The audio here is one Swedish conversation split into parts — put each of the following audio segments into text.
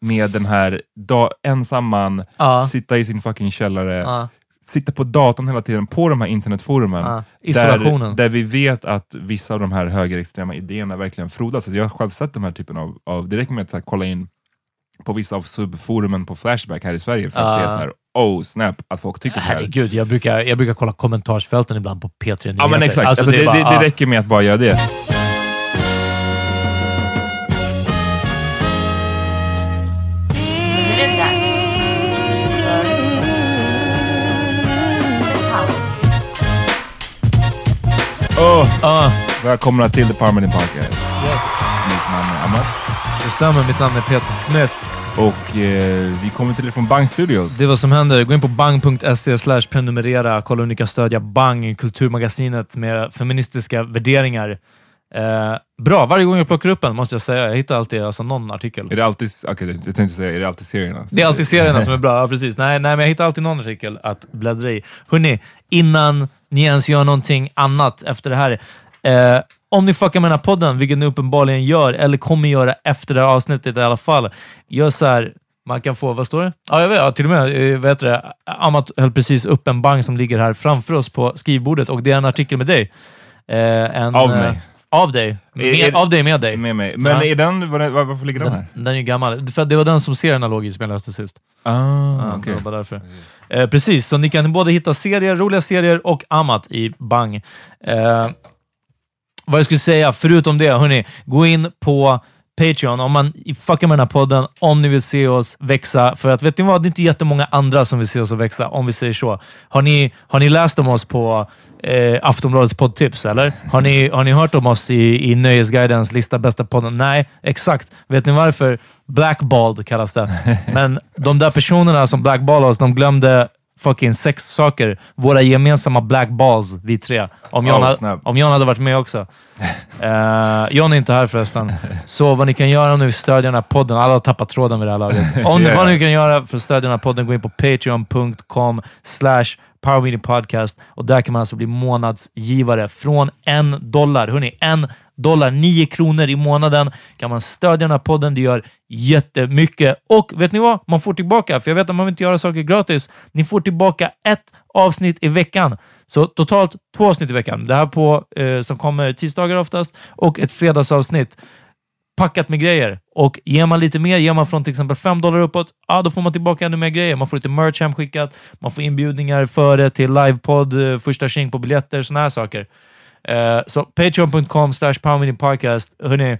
med den här da- ensam man, Ja. sitta i sin fucking källare, Ja. sitta på datorn hela tiden på de här internetforumen. Ja. Där, där vi vet att vissa av de här högerextrema idéerna verkligen frodas. Så jag har själv sett de här typen av, av det räcker med att här, kolla in på vissa av subforumen på Flashback här i Sverige för att se så här, oh snap, att folk tycker så här. Herregud, jag brukar, jag brukar kolla kommentarsfälten ibland på P3 Nyheter. Ja men exakt, alltså, det, är bara- det, det räcker med att bara göra det. Oh, Ja, välkomna till The Parliament Podcast. Mitt namn är Amat det stämmer. Mitt namn är Peter Smith. och eh, vi kommer till er från Bang Studios. Det är vad som händer. Gå in på bang.se slash prenumerera. Kolla hur ni kan stödja Bang, kulturmagasinet med feministiska värderingar. Eh, bra, varje gång jag plockar upp en måste jag säga. Jag hittar alltid alltså, någon artikel. Är det alltid, okej jag tänkte säga, är det alltid serierna? Det är alltid serierna som är bra. Ja, precis. Nej, nej, men jag hittar alltid någon artikel att bläddra i. Hörrni, innan ni ens gör någonting annat efter det här. Eh, om ni fuckar med den här podden, vilket ni uppenbarligen gör, eller kommer göra efter det här avsnittet i alla fall, gör så här. Man kan få, vad står det? Ja, jag vet, ja, till och med, eh, heter det? Amat höll precis upp en bank som ligger här framför oss på skrivbordet och det är en artikel med dig. Eh, en, Av eh, mig? Av dig. Med, av dig med dig. Med mig. Men Ja. är den, var, var, varför ligger den här? Den, den är ju gammal. För det var den som serierna låg i som jag läste sist. Ah, Ja, okej. det var därför. Eh, precis, så ni kan både hitta serier, roliga serier och annat i Bang. Eh, vad jag skulle säga, förutom det, hörni, gå in på Patreon om man fuckar med den här podden, om ni vill se oss växa. För att vet ni vad, det är inte jättemånga andra som vill se oss växa, om vi säger så. Har ni, har ni läst om oss på eh, Aftonbladets poddtips, eller? Har ni, har ni hört om oss i, i Nöjesguidens lista bästa podden? Nej, exakt. Vet ni varför? Blackballed kallas det. Men de där personerna som blackballade oss, de glömde fucking sex saker. Våra gemensamma blackballs, vi tre. Om John, Oh, ha- om John hade varit med också. Uh, John är inte här förresten. Så vad ni kan göra nu är stödja den här podden. Alla har tappat tråden vid det här laget. Om Yeah. Vad ni kan göra för att stödja den här podden, gå in på patreon.com slash Power Podcast och där kan man alltså bli månadsgivare från en dollar. Hörrni, en dollar, 9 kronor i månaden kan man stödja den här podden. Det gör jättemycket. Och vet ni vad? Man får tillbaka, för jag vet att man vill inte göra saker gratis. Ni får tillbaka ett avsnitt i veckan. Så totalt två avsnitt i veckan. Det här på, eh, som kommer tisdagar oftast och ett fredagsavsnitt packat med grejer. Och ger man lite mer, ger man från till exempel 5 dollar uppåt, ja, då får man tillbaka ännu mer grejer. Man får lite merch hemskickat, man får inbjudningar före till livepodd, eh, första tjing på biljetter, sådana här saker. Eh, så patreon.com slash podcast. Hörrni,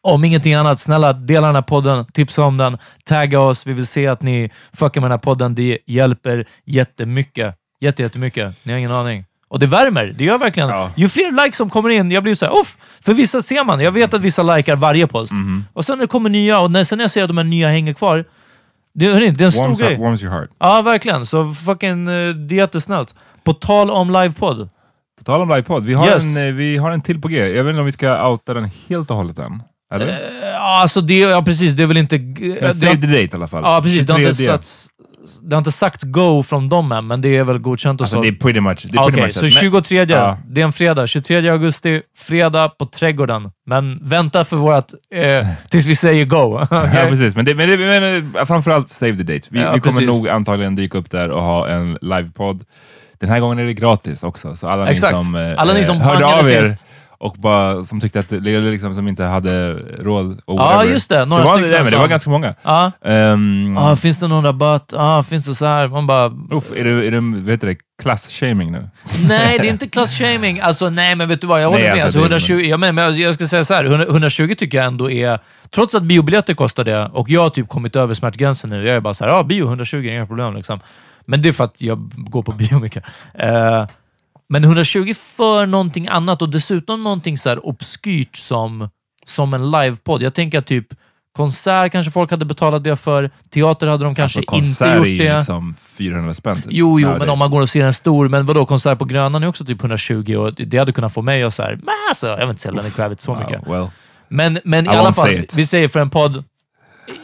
om ingenting annat, snälla dela den här podden, tipsa om den, tagga oss. Vi vill se att ni fuckar med den här podden. Det hjälper jättemycket. Jätte, jättemycket. Ni har ingen aning. Och det värmer. Det gör verkligen. Ja. Ju fler likes som kommer in, jag blir så här, uff! För vissa ser man. Jag vet att vissa likar varje post. Mhm. Och sen när det kommer nya, och när, sen när jag ser att de här nya hänger kvar, det, hörni, det är en stor Warms, grej. up, warms your heart. Ja, verkligen. Så fucking, eh, det är jättesnällt. På tal om livepodd. På tal om livepodd, vi har, Yes. en, eh, vi har en till på G. Jag vet inte om vi ska outa den helt och hållet än. Eller? Eh, Ja, alltså det, ja, precis. Det är väl inte... Men det, save the date i alla fall. Ja, precis. Det har, inte 23. satts, det har inte sagt go från dem än, men det är väl godkänt och Alltså så. det är pretty much, det är Ja, pretty Okej, much så it. 23, Ja. det är en fredag. 23 augusti, fredag på Trädgården. Men vänta för vårt, eh, tills vi säger go. Ja, Okej? precis. Men, det, men, det, men eh, framförallt save the date. Vi, Ja, vi kommer precis. nog antagligen dyka upp där och ha en livepodd. Den här gången är det gratis också, så alla Exakt. ni som, eh, Alla ni som hörde av er sist. Och bara, som tyckte att, liksom, som inte hade råd och Ja, just det. Några det var, stycken det var ganska många. Ja. Um, Ah, finns det någon rabatt? Ah, finns det så här? Man bara... uff, är det, är det vet du det, class-shaming nu? Nej, det är inte class-shaming. Alltså, nej, men vet du vad? Jag håller Nej, med. alltså, Alltså, det- 120, ja, men, men jag ska säga så här. 100 120 tycker jag ändå är... Trots att biobiljetter kostar det och jag har typ kommit över smärtgränsen nu. Jag är bara så här, ja, bio 120, inga problem. Liksom. Men det är för att jag går på bio mycket. Eh, men 120 för någonting annat och dessutom någonting så här obskyrt som, som en livepodd. Jag tänker att typ konsert kanske folk hade betalat det för. Teater hade de kanske Alltså, inte konsert gjort är ju det. liksom 400 spänn. typ, Jo, jo, men om man går och ser en stor, men vadå, konsert på Grönan är också typ 120 och det hade kunnat få mig att såhär, men alltså, jag vill inte sälja Lenny Kravitz så mycket. Well. Men, men i I alla fall, vi säger för en podd,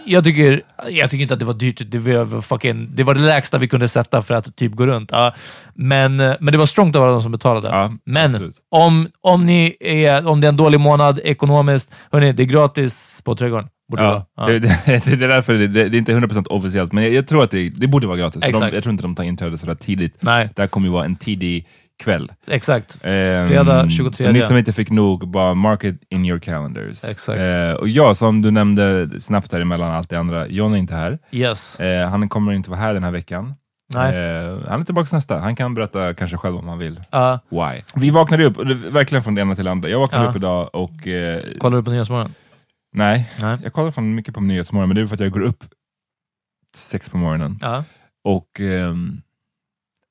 jag tycker, jag tycker inte att det var dyrt. Det var, fucking, det var det lägsta vi kunde sätta för att typ gå runt. Ja, men, men det var strongt av alla de som betalade. Ja, men absolut. om, om, ni är, om det är en dålig månad ekonomiskt, hörni, det är gratis på Trädgården. Borde det Ja, det, det, det är därför det, det, det är inte 100% officiellt, men jag, jag tror att det, det borde vara gratis. De, jag tror inte de tar inträde sådär tidigt. Nej, Det här kommer ju vara en tidig kväll. exakt. Ehm, Fredag 23. Så ni som inte fick nog, bara mark it in your calendars. Exakt. Eh, och jag, som du nämnde snabbt här emellan allt det andra, John är inte här. Yes. Eh, han kommer inte vara här den här veckan. Nej. Eh, han är tillbaka nästa. Han kan berätta kanske själv om han vill. Ja. Why? Vi vaknade upp, verkligen från det ena till det andra. Jag vaknade Ja. upp idag och... Kollar du på Nyhetsmorgon? nej, Nej. jag kollar fan mycket på Nyhetsmorgon, men det är för att jag går upp sex på morgonen. Ja. Och, ehm,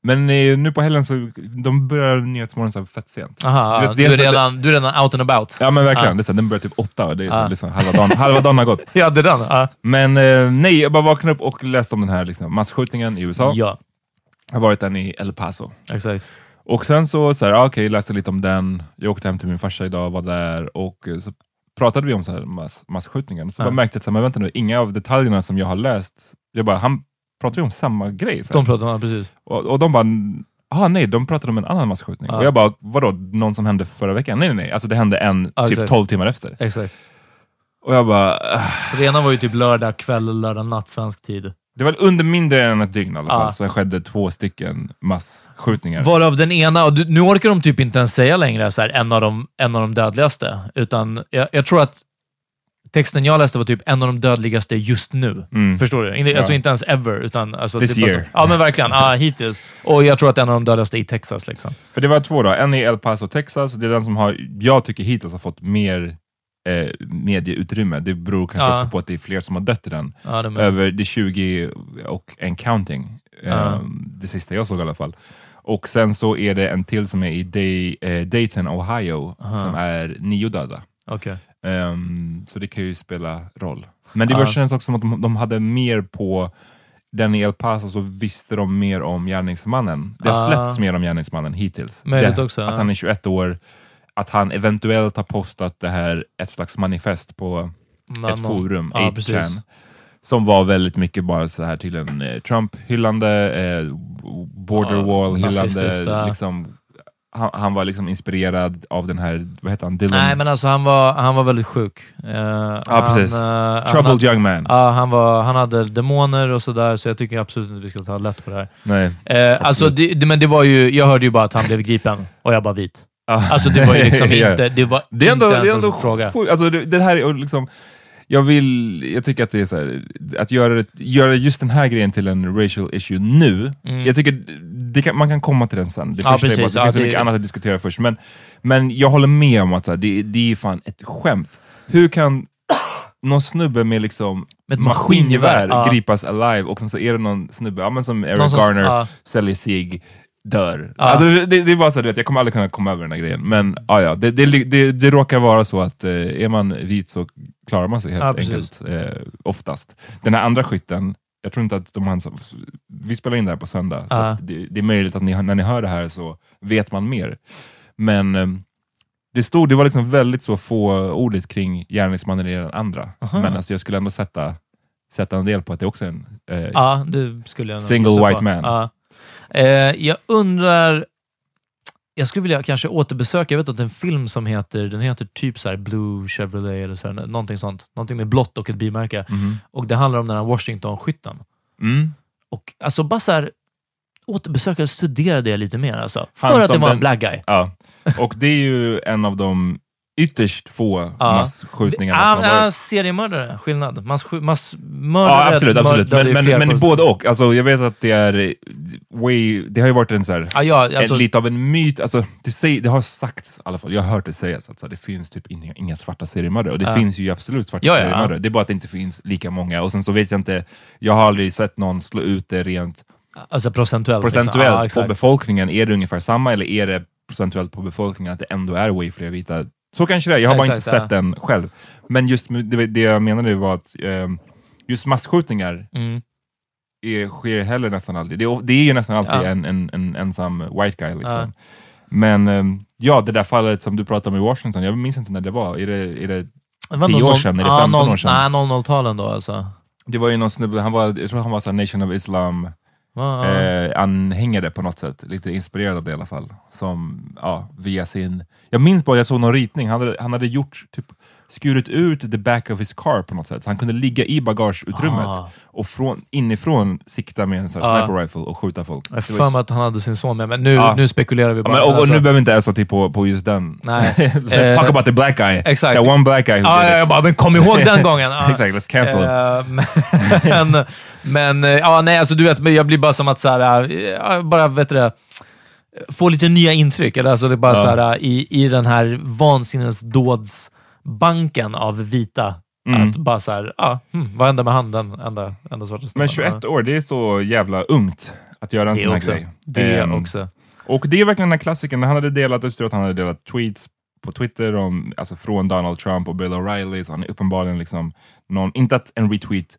men eh, nu på helgen så de börjar Nyhetsmorgon så här fett sent. Aha, du, är så- redan, du är redan out and about. Ja men verkligen, Ja. det är så den börjar typ åtta och det är så, Ja. liksom, halva, dagen, halva dagen har gått. Ja, det är den. Ja. Men eh, nej, jag bara vaknade upp och läste om den här liksom, massskjutningen i USA. ja, Jag har varit där i El Paso. exakt. Och sen så, så här, ah, okej, läste lite om den. Jag åkte hem till min farsa idag, var där och eh, så pratade vi om så här mass, massskjutningen. Så Ja. bara märkte jag, så här, men vänta nu, inga av detaljerna som jag har läst, jag bara, han pratar ju om samma grej. Så här. De pratar om det, precis. Och, och de bara, ah, nej, de pratade om en annan massskjutning. Ja. Och jag bara, vadå, någon som hände förra veckan? Nej, nej, nej, alltså det hände en Ja, typ exakt. 12 timmar efter. Exakt. Och jag bara, ah. Så det ena var ju typ lördag kväll, lördag natt svensk tid. det var under mindre än ett dygn i alla fall, Ja. så det skedde två stycken massskjutningar. Varav den ena, och nu orkar de typ inte ens säga längre så här, en, av de, en av de dödligaste. Utan jag, jag tror att texten jag läste var typ en av de dödligaste just nu. Mm. Förstår du? In, Alltså Ja. inte ens ever. Utan, alltså, This year. Så, ja, men verkligen. Ja, hittills. Och jag tror att en av de dödligaste i Texas. Liksom. För det var två då, en i El Paso, Texas. Det är den som har, jag tycker hittills har fått mer eh, medieutrymme. Det beror kanske Ja. också på att det är fler som har dött i den. Ja, det. Över det 20 och en counting. Ja. Det sista jag såg i alla fall. Och sen så är det en till som är i Day, eh, Dayton, Ohio, Aha. som är nio döda. Okej. Ehm, så det kan ju spela roll. Men det bara känns också som att de, de hade mer på den i El Paso så visste de mer om gärningsmannen. Det har Ah. släppts mer om gärningsmannen hittills. Möjligt det, också, Att han är 21 år, att han eventuellt har postat det här, ett slags manifest på Nå- ett forum, Ja, 8chan, precis. som var väldigt mycket bara så här till en eh, Trump-hyllande, eh, border wall-hyllande. Liksom, han, han var liksom inspirerad av den här, vad heter han, Dylan? Nej, men alltså han var, han var väldigt sjuk. Uh, Ja, precis. Troubled young man. Ja, han, var, han hade demoner och sådär, så jag tycker absolut inte vi ska ta lätt på det här. Nej. Eh, alltså, det, det, men det var ju, jag hörde ju bara att han blev gripen och jag bara vit. Alltså det var ju liksom inte, det var Det är ändå, inte ens det är ändå en fråga. Alltså, det, det här är liksom, jag vill, jag tycker att det är så här, att göra, det- göra just den här grejen till en racial issue nu, Mm. jag tycker det kan, man kan komma till den sen. Det, Ja, är bara, precis. det Ja, finns det- mycket annat att diskutera först, men, men jag håller med om att så här, det, det är fan ett skämt. Hur kan någon snubbe med liksom Med maskingevär maskingevär, ja. gripas alive och sen så är det någon snubbe, ja, men som Eric Någon som- Garner, ja. säljer sig dör. Ja. Alltså, det, det är bara så att du vet, jag kommer aldrig kunna komma över den här grejen. Men ja, ja, det, det, det, det råkar vara så att eh, är man vit så klarar man sig helt precis. enkelt. Eh, oftast. Den här andra skytten, jag tror inte att de har... Vi spelar in det här på söndag, så Ja. att det, det är möjligt att ni, när ni hör det här så vet man mer. Men eh, det stod, det var liksom väldigt så få ordet kring gärningsmannen i den andra. Aha. Men alltså, jag skulle ändå sätta, sätta en del på att det också är en eh, det skulle Single gissa på. white man. Eh, jag undrar... Jag skulle vilja kanske återbesöka, jag vet att en film som heter, den heter typ så här Blue Chevrolet eller så här, någonting sånt. Någonting med blått och ett bilmärke. Mhm. Och det handlar om den här Washington-skytten. Mm. Och alltså bara så här, återbesöka och studera det lite mer alltså. Han För att det var en den- black guy. Ja, och det är ju en av de ytterst få Ja. massskjutningarna Ah, som har ah, seriemördare, skillnad. Massskj- massmördare Ja, absolut, absolut. Men, men, men både och. Alltså, jag vet att det är way, det har ju varit en så här, Ja, ja, alltså, en, lite av en myt, alltså, det, säg, det har sagts i alla fall, jag har hört det sägas att så här, det finns typ inga, inga svarta seriemördare, och det Ja. finns ju absolut svarta Ja, ja, ja. seriemördare, det är bara att det inte finns lika många, och sen så vet jag inte, jag har aldrig sett någon slå ut det rent alltså procentuellt. liksom. procentuellt Ja, på befolkningen, är det ungefär samma, eller är det procentuellt på befolkningen att det ändå är way fler vita? Så kanske det är, jag har bara Exakt, inte ja. sett den själv. Men just det, det jag menade var att ehm, just massskjutningar Mm. är, sker heller nästan aldrig. Det, är- det är ju nästan alltid Ja. en, en, en ensam white guy. Liksom. Men ehm, ja, det där fallet som du pratade om i Washington, jag minns inte när det var. Är det, är det, Det var 10 nog år sedan, är det ja, 15 noll- år sedan? Nej, 00-talen då alltså. det var ju någon snubbe, han var, jag tror han var så Nation of Islam Ja, eh, anhängare på något sätt, lite inspirerad av det i alla fall. Som, ja, via sin... Jag minns bara, jag såg någon ritning, han hade, han hade gjort, typ, skurit ut the back of his car på något sätt, så han kunde ligga i bagageutrymmet Ah. och från, inifrån sikta med en sån Ja. sniper rifle och skjuta folk. Jag för mig att han hade sin son med, men nu, Ja. nu spekulerar vi Ja, bara. men, och, och Alltså- nu behöver vi inte ens till på, på just den. Nej. let's Eh, talk about the black guy. exakt. That one black guy who Ja, did jag it. bara, men kom ihåg den gången! Ja. Exakt, let's cancel him. Eh, men, men, eh, ja, nej, alltså du vet, jag blir bara som att så här, eh, ja, bara, vet du det, få lite nya intryck. Eller, alltså det är bara Ja. så här, i, i den här vansinnesdådsbanken av vita. Mm. Att bara så här, ja, hm, vad hände med han, den enda, enda snubben? Men 21 år, det är så jävla ungt att göra en Det sån här också. grej. Det Ehm, också. Och det är verkligen den här klassikern, han hade delat, jag tror att han hade delat tweets på Twitter om, alltså från Donald Trump och Bill O'Reilly, så han är uppenbarligen liksom någon, inte att en retweet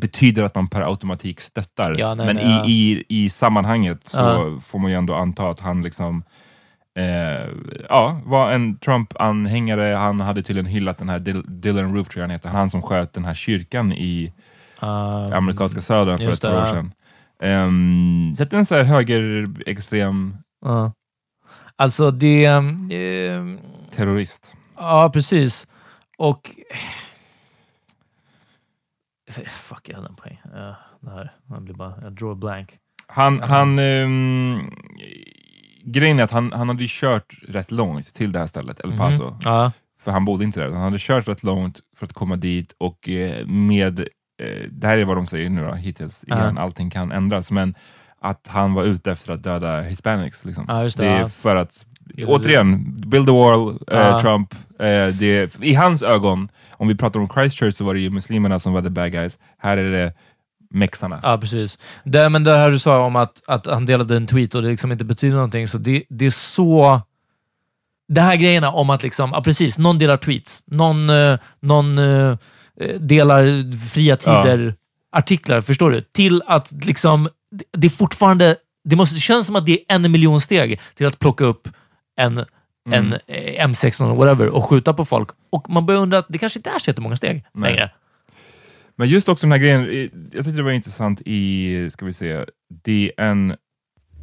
betyder att man per automatik stöttar, Ja, nej, men nej, ja. i, i, i sammanhanget så Ja. får man ju ändå anta att han liksom eh, ja, var en Trump-anhängare, han hade tydligen hyllat den här Dil- Dylan Roof, tror jag han heter, han som sköt den här kyrkan i Um, amerikanska södern för ett par år sedan. Um, så det är en så här högerextrem ja. Alltså det... eh, terrorist. Ja, precis. Och... Fuck, jag hade en poäng. Uh, det här, jag blir bara... Jag draw a blank. Han, han, um, grejen är att han, han hade ju kört rätt långt till det här stället, El Paso. Mhm. Ja. För han bodde inte där. Han hade kört rätt långt för att komma dit och eh, med, eh, det här är vad de säger nu då, hittills, Ja. igen, allting kan ändras, men att han var ute efter att döda hispanics. Liksom. Ja, det, det är ja. för att, återigen, build the wall, eh, Ja. Trump. Eh, det, I hans ögon, om vi pratar om Christchurch så var det ju muslimerna som var the bad guys. Här är det mexarna. Ja, precis. Det, men det här du sa om att, att han delade en tweet och det liksom inte betyder någonting, så det, det är så... Det här grejerna om att liksom, ja precis, någon delar tweets, någon, eh, någon eh, delar fria tider-artiklar, förstår du? Till att liksom, det- det är fortfarande, det måste kännas som att det är en miljon steg till att plocka upp en, en eh, M16 eller whatever och skjuta på folk. Och man börjar undra att det kanske inte är så jättemånga steg Nej. längre. Men just också den här grejen, jag tyckte det var intressant i, ska vi se, DN,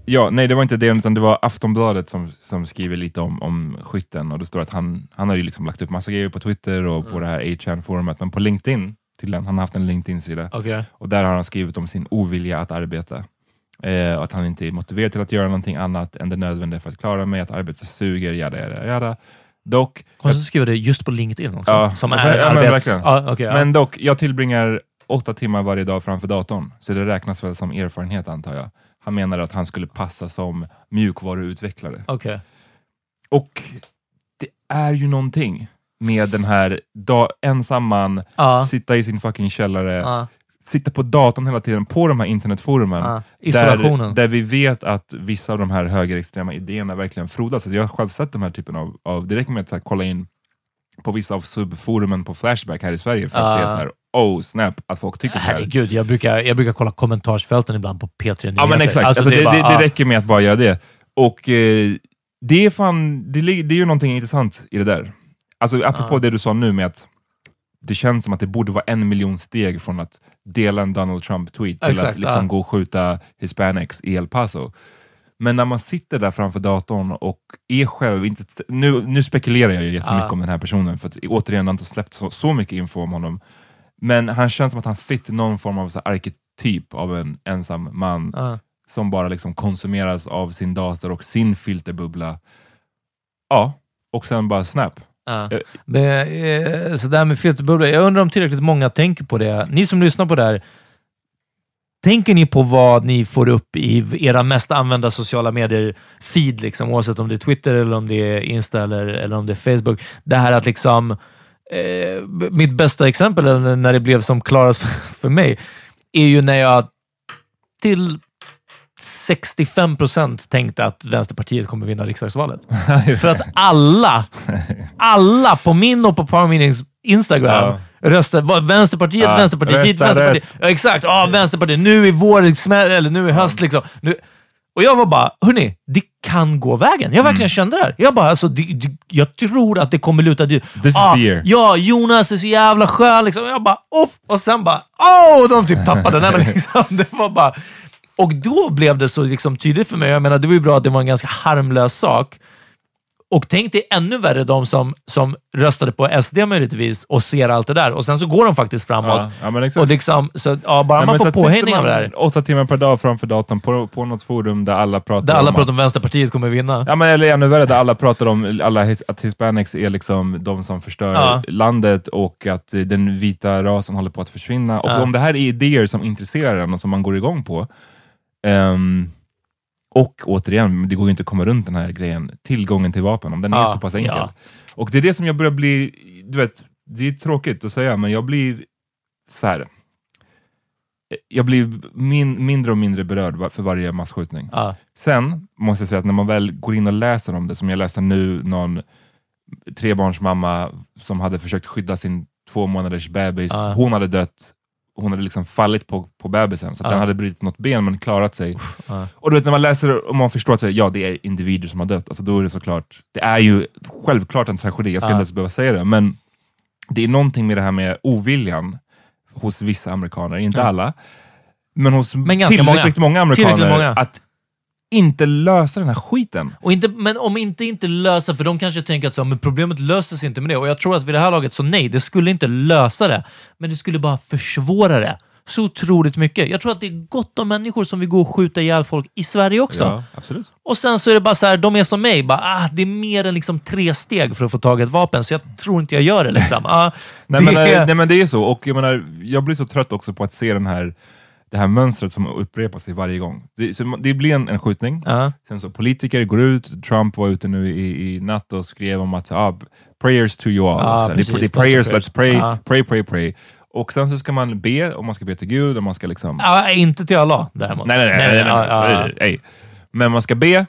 ja, nej det var inte DN utan det var Aftonbladet som, som skriver lite om, om skytten och det står att han, han har ju liksom lagt upp massa grejer på Twitter och på det här 8chan-forumet, men på LinkedIn, till den, han har haft en LinkedIn-sida, Okej. och där har han skrivit om sin ovilja att arbeta. Eh, att han inte är motiverad till att göra någonting annat än det nödvändiga för att klara mig, att arbetet suger, jada jada jada. Dock, Konstigt att skriva det just på LinkedIn också. Ja, som är ja, men arbets... Ja, okej, ja. Men dock, jag tillbringar åtta timmar varje dag framför datorn, så det räknas väl som erfarenhet antar jag. Han menar att han skulle passa som mjukvaruutvecklare. Okej. Och det är ju någonting med den här da- ensam man, sitta i sin fucking källare. Sitta på datorn hela tiden på de här internetforumen. Isolationen. Där, där vi vet att vissa av de här högerextrema idéerna verkligen frodas. Alltså jag har själv sett de här typen av, av det räcker med att här, kolla in på vissa av subforumen på Flashback här i Sverige för att Ja. se så här, oh snap, att folk tycker så här. Herregud, jag brukar, jag brukar kolla kommentarsfälten ibland på P3 Nyheter. Ja men exakt, alltså, det, är bara- det, det räcker med att bara göra det. Och eh, det är fan, det, det är ju någonting intressant i det där. Alltså apropå Ja. det du sa nu med att det känns som att det borde vara en miljon steg från att dela en Donald Trump-tweet till Exakt, att liksom ja. gå och skjuta hispanics i El Paso. Men när man sitter där framför datorn och är själv, inte, nu, nu spekulerar jag ju jättemycket Ja. om den här personen, för att återigen, det har inte släppt så, så mycket info om honom. Men han känns som att han fick någon form av så arketyp av en ensam man Ja. som bara liksom konsumeras av sin dator och sin filterbubbla. Ja, och sen bara snap. Ja. Eh. Men, så där med filterbubblor, jag undrar om tillräckligt många tänker på det. Ni som lyssnar på det här, tänker ni på vad ni får upp i era mest använda sociala medier-feed, liksom, oavsett om det är Twitter, eller om det är Insta eller, eller om det är Facebook? Det här att liksom, eh, mitt bästa exempel, när det blev som klarast för mig, är ju när jag till 65 procent tänkte att Vänsterpartiet kommer vinna riksdagsvalet. För att alla, alla på min och på Power Meetings Instagram Ja. röstade Vänsterpartiet, Ja, Vänsterpartiet, hit, Vänsterpartiet. rätt. Ja, exakt, ja, Vänsterpartiet. Nu är vår eller nu är höst liksom. Nu. Och jag var bara, hörni, det kan gå vägen. Jag verkligen kände det här. Jag bara, alltså, det, det, jag tror att det kommer luta dit. This is ah, the year. Ja, Jonas är så jävla skön. Liksom. Jag bara, off! Och sen bara, åh! De typ tappade. Men liksom, det var bara... Och då blev det så liksom tydligt för mig. Jag menar, det var ju bra att det var en ganska harmlös sak. Och tänk dig ännu värre de som, som röstade på SD möjligtvis och ser allt det där. Och sen så går de faktiskt framåt. Ja, ja, exakt. och liksom, så, ja, bara Nej, man får påhängning av det här. Åtta timmar per dag framför datorn på, på något forum där alla pratar Där alla om pratar om att, Vänsterpartiet kommer vinna. Ja, men, eller ännu värre, där alla pratar om alla, his- att hispanics är liksom de som förstör Ja. landet och att den vita rasen håller på att försvinna. Och Ja. om det här är idéer som intresserar en och som man går igång på, ehm, och återigen, det går ju inte att komma runt den här grejen, tillgången till vapen, om den är Ja, så pass enkel. ja. Och det är det som jag börjar bli, du vet, det är tråkigt att säga, men jag blir så här. Jag blir min, mindre och mindre berörd för varje massskjutning. Ja. Sen måste jag säga att när man väl går in och läser om det, som jag läste nu, någon trebarnsmamma som hade försökt skydda sin två månaders bebis, Ja. hon hade dött, hon hade liksom fallit på, på bebisen, så att Ja. den hade brutit något ben men klarat sig. ja. Och du vet när man läser och man förstår att så, ja, det är individer som har dött, alltså då är det såklart, det är ju självklart en tragedi, jag ska Ja. inte ens behöva säga det, men det är någonting med det här med oviljan hos vissa amerikaner, inte alla, men hos Men tillräckligt många, amerikaner, Tillräckligt många. att inte lösa den här skiten. Och inte, men om inte inte lösa, för de kanske tänker att så, men problemet löser sig inte med det. Och jag tror att vid det här laget, så nej, det skulle inte lösa det. Men det skulle bara försvåra det. Så otroligt mycket. Jag tror att det är gott om människor som vill gå och skjuta ihjäl folk i Sverige också. absolut. Och sen så är det bara så här, de är som mig. Bara, ah, det är mer än liksom tre steg för att få tag i ett vapen, så jag tror inte jag gör det. Liksom. Ah, Nej, det men, eh, nej men det är så, och jag, menar, jag blir så trött också på att se den här, det här mönstret som upprepar sig varje gång. Det, så det blir en, en skjutning, Ja. sen så politiker går ut, Trump var ute nu i, i natt och skrev om att ah, prayers to you all. Ja, så precis. det, är prayers, let's pray. Ja. pray, pray, pray. Och sen så ska man be, och man ska be till Gud, och man ska liksom... Ja, inte till alla däremot. Nej, nej, nej. nej, nej, nej, nej, nej. Men man ska be,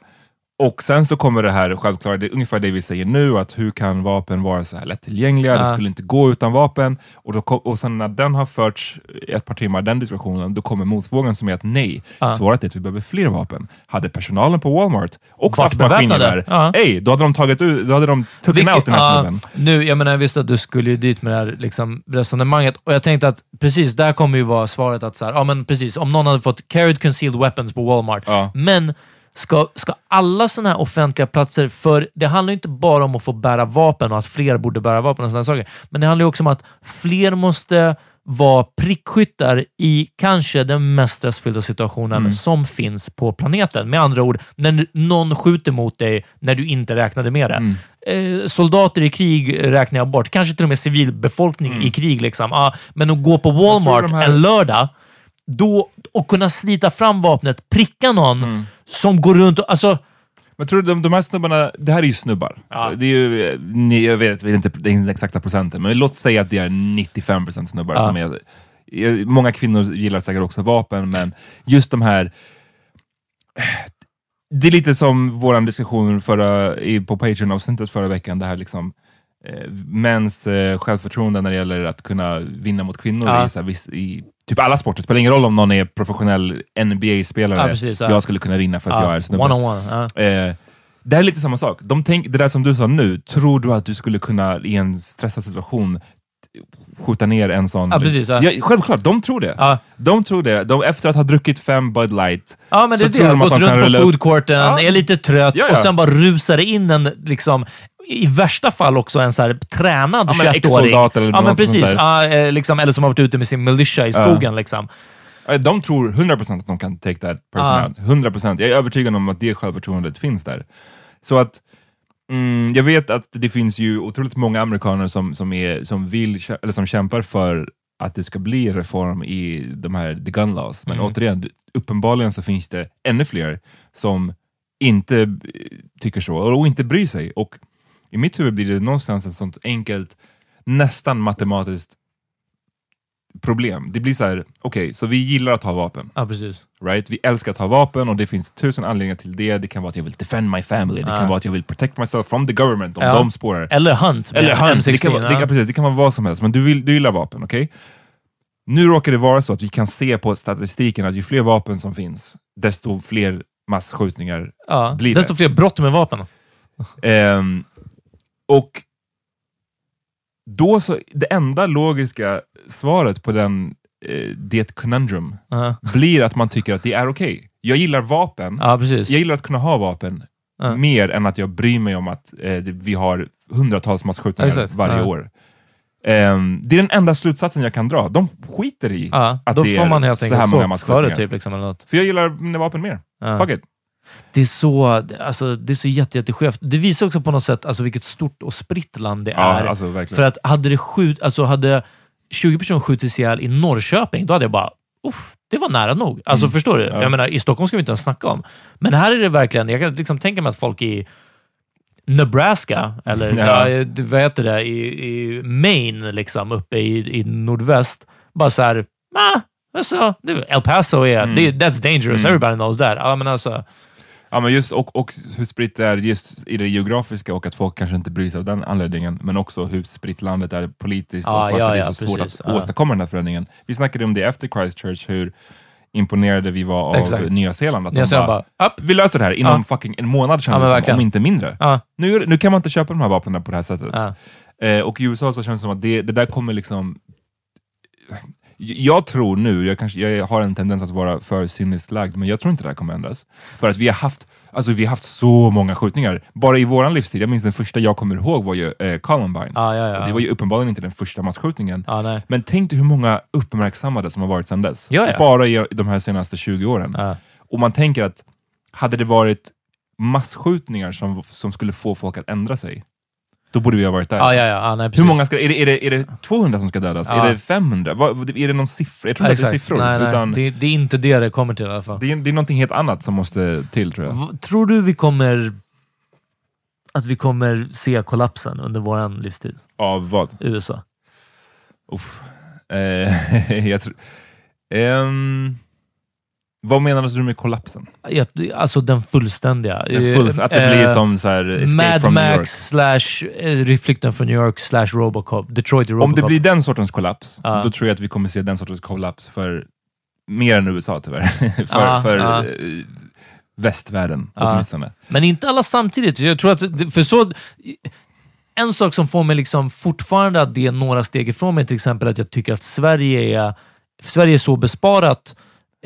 Och sen så kommer det här självklara, det är ungefär det vi säger nu, att hur kan vapen vara så här lättillgängliga? Det Ja. skulle inte gå utan vapen. Och, då, och sen när den har förts ett par timmar, den diskussionen, då kommer motvågen som är att nej, Ja. svaret är att vi behöver fler vapen. Hade personalen på Walmart också haft maskingevär. Ja. ej, då hade de tagit ut, då hade de Vilket- out den här snubben. Nu, jag menar, jag visste att du skulle ju dit med det här liksom, resonemanget och jag tänkte att precis, där kommer ju vara svaret att så här, ja men precis, om någon hade fått carried concealed weapons på Walmart, men ska, ska alla sådana här offentliga platser, för det handlar inte bara om att få bära vapen och att fler borde bära vapen och sådana saker, men det handlar ju också om att fler måste vara prickskyttar i kanske den mest stressfyllda situationen Mm. som finns på planeten. Med andra ord, när någon skjuter mot dig när du inte räknade med det. Mm. Eh, soldater i krig räknar jag bort. Kanske till och med civilbefolkning i krig. Liksom. Ah, men att gå på Walmart Mm. här- en lördag då, och kunna slita fram vapnet, pricka någon Mm. Som går runt och... Alltså, Men tror du de, de här snubbarna, det här är ju snubbar. Ja. Det är ju, ni- jag vet, vet inte den exakta procenten, men låt säga att det är 95% snubbar Ja. som är... Många kvinnor gillar säkert också vapen, men just de här... Det är lite som vår diskussion förra, i, på Patreon-avsnittet förra veckan, det här liksom eh, mäns eh, självförtroende när det gäller att kunna vinna mot kvinnor Ja. i, så här, viss, i typ alla sporter. Det spelar ingen roll om någon är professionell NBA-spelare, Ja, precis, ja. jag skulle kunna vinna för att jag är snubbe. one on one. Ja. Eh, det här är lite samma sak. De tänk, det där som du sa nu, tror du att du skulle kunna i en stressad situation skjuta ner en sån... Ja, precis, ja. självklart, de tror det. Ja. De tror det. De, efter att ha druckit fem Bud Light, Ja, men det så är det. tror de Gått de runt på foodcourten, Ja. är lite trött Ja, ja. och sen bara rusar in en, liksom, i värsta fall också en så här tränad Ja, men 21-åring. ex-soldat eller ja, men sånt precis. där. Ja, eh, liksom, eller som har varit ute med sin militia i skogen. Liksom. eh, de tror 100% att de kan take that person Ja. out. 100%. Jag är övertygad om att det självförtroendet finns där. Så att mm, jag vet att det finns ju otroligt många amerikaner som, som, är, som, vill, eller som kämpar för att det ska bli reform i de här the gun laws. Men Mm. återigen, uppenbarligen så finns det ännu fler som inte tycker så och inte bryr sig. Och i mitt huvud blir det någonstans ett sånt enkelt, nästan matematiskt problem. Det blir så här, okej, så vi gillar att ha vapen. Ja, precis. Right? Vi älskar att ha vapen och det finns tusen anledningar till det. Det kan vara att jag vill defend my family, det Ja. kan vara att jag vill protect myself from the government om Ja. de spårar. Eller Hunt. Eller hunt, det M16. kan, vara, det, kan, precis, det kan vara vad som helst, men du, vill, du gillar vapen, okej? Nu råkar det vara så att vi kan se på statistiken att ju fler vapen som finns, desto fler massskjutningar blir det. Desto fler brott med vapen. Ehm, och då så, det enda logiska svaret på den, eh, det conundrum Ja. blir att man tycker att det är okej. Jag gillar vapen, ja, precis. jag gillar att kunna ha vapen Ja. mer än att jag bryr mig om att eh, vi har hundratals massskjutningar Exakt. varje Ja. år. Ehm, det är den enda slutsatsen jag kan dra. De skiter i att då det får är man helt så här många det. Typ, liksom. För jag gillar vapen mer. Fuck it. Det är så, alltså, det är så jätte, jätteskevt. Det visar också på något sätt alltså, vilket stort och spritt land det Ja, är. alltså verkligen. För att hade, det skjut, alltså, hade 20% personer skjutits ihjäl i Norrköping, då hade jag bara Uff, det var nära nog. Alltså, Förstår du? Mm. Ja. Jag menar, I Stockholm ska vi inte ens snacka om. Men här är det verkligen, jag kan liksom tänka mig att folk i Nebraska, eller Ja. ja. vad heter det, i, i Maine, liksom, uppe i, i nordväst, bara så här, ah, alltså, El Paso är, Mm. that's dangerous, everybody knows that. Ja, men alltså, Ja, men just, och, och hur spritt det är just i det geografiska och att folk kanske inte bryr sig av den anledningen, men också hur spritt landet är politiskt Ja, och varför ja, det är ja, så svårt precis. att Ja. åstadkomma den här förändringen. Vi snackade om det efter Christchurch, hur imponerade vi var av Exakt. Nya Zeeland. Att Nya de Zeeland bara, bara, vi löser det här inom Ja. fucking en månad Ja, kändes det som, om inte mindre. Ja, Nu, nu kan man inte köpa de här vapnen på det här sättet. ja. Eh, och i USA så känns det som att det, det där kommer liksom... Jag tror nu, jag, kanske, jag har en tendens att vara för cyniskt lagd, men jag tror inte det här kommer ändras. För att vi har haft, alltså vi har haft så många skjutningar. Bara i våran livstid, jag minns den första jag kommer ihåg var ju eh, Columbine. Ja, ja, ja. Och det var ju uppenbarligen inte den första massskjutningen. Nej. Men tänk dig hur många uppmärksammade som har varit sedan dess. Ja. Bara i de här senaste 20 åren. Ja. Och man tänker att hade det varit massskjutningar som, som skulle få folk att ändra sig, då borde vi ha varit där. Ja, ja, ja. ja nej, Hur många ska, är, det, är, det, är det 200 som ska dödas? Ja. Är det 500? Vad, är det någon siffra? Jag tror inte att det är siffror. Nej, nej. Utan det... Det, det är inte det det kommer till i alla fall. är, det är någonting helt annat som måste till tror jag. V- Tror du vi kommer att vi kommer se kollapsen under vår livstid? Av vad? USA? Uff. Eh, jag tror... Ehm, Vad menar du med kollapsen? Alltså den fullständiga. Den full, att det Eh, blir som så här, Escape Mad from New York. Max slash eh, Flykten från New York slash Robocop. Detroit Robocop. Om det blir den sortens kollaps, Ja. då tror jag att vi kommer se den sortens kollaps för mer än USA tyvärr. för Ja, för eh, västvärlden åtminstone. Men inte alla samtidigt. Jag tror att, för så, en sak som får mig liksom fortfarande att det är några steg ifrån mig, till exempel att jag tycker att Sverige är, Sverige är så besparat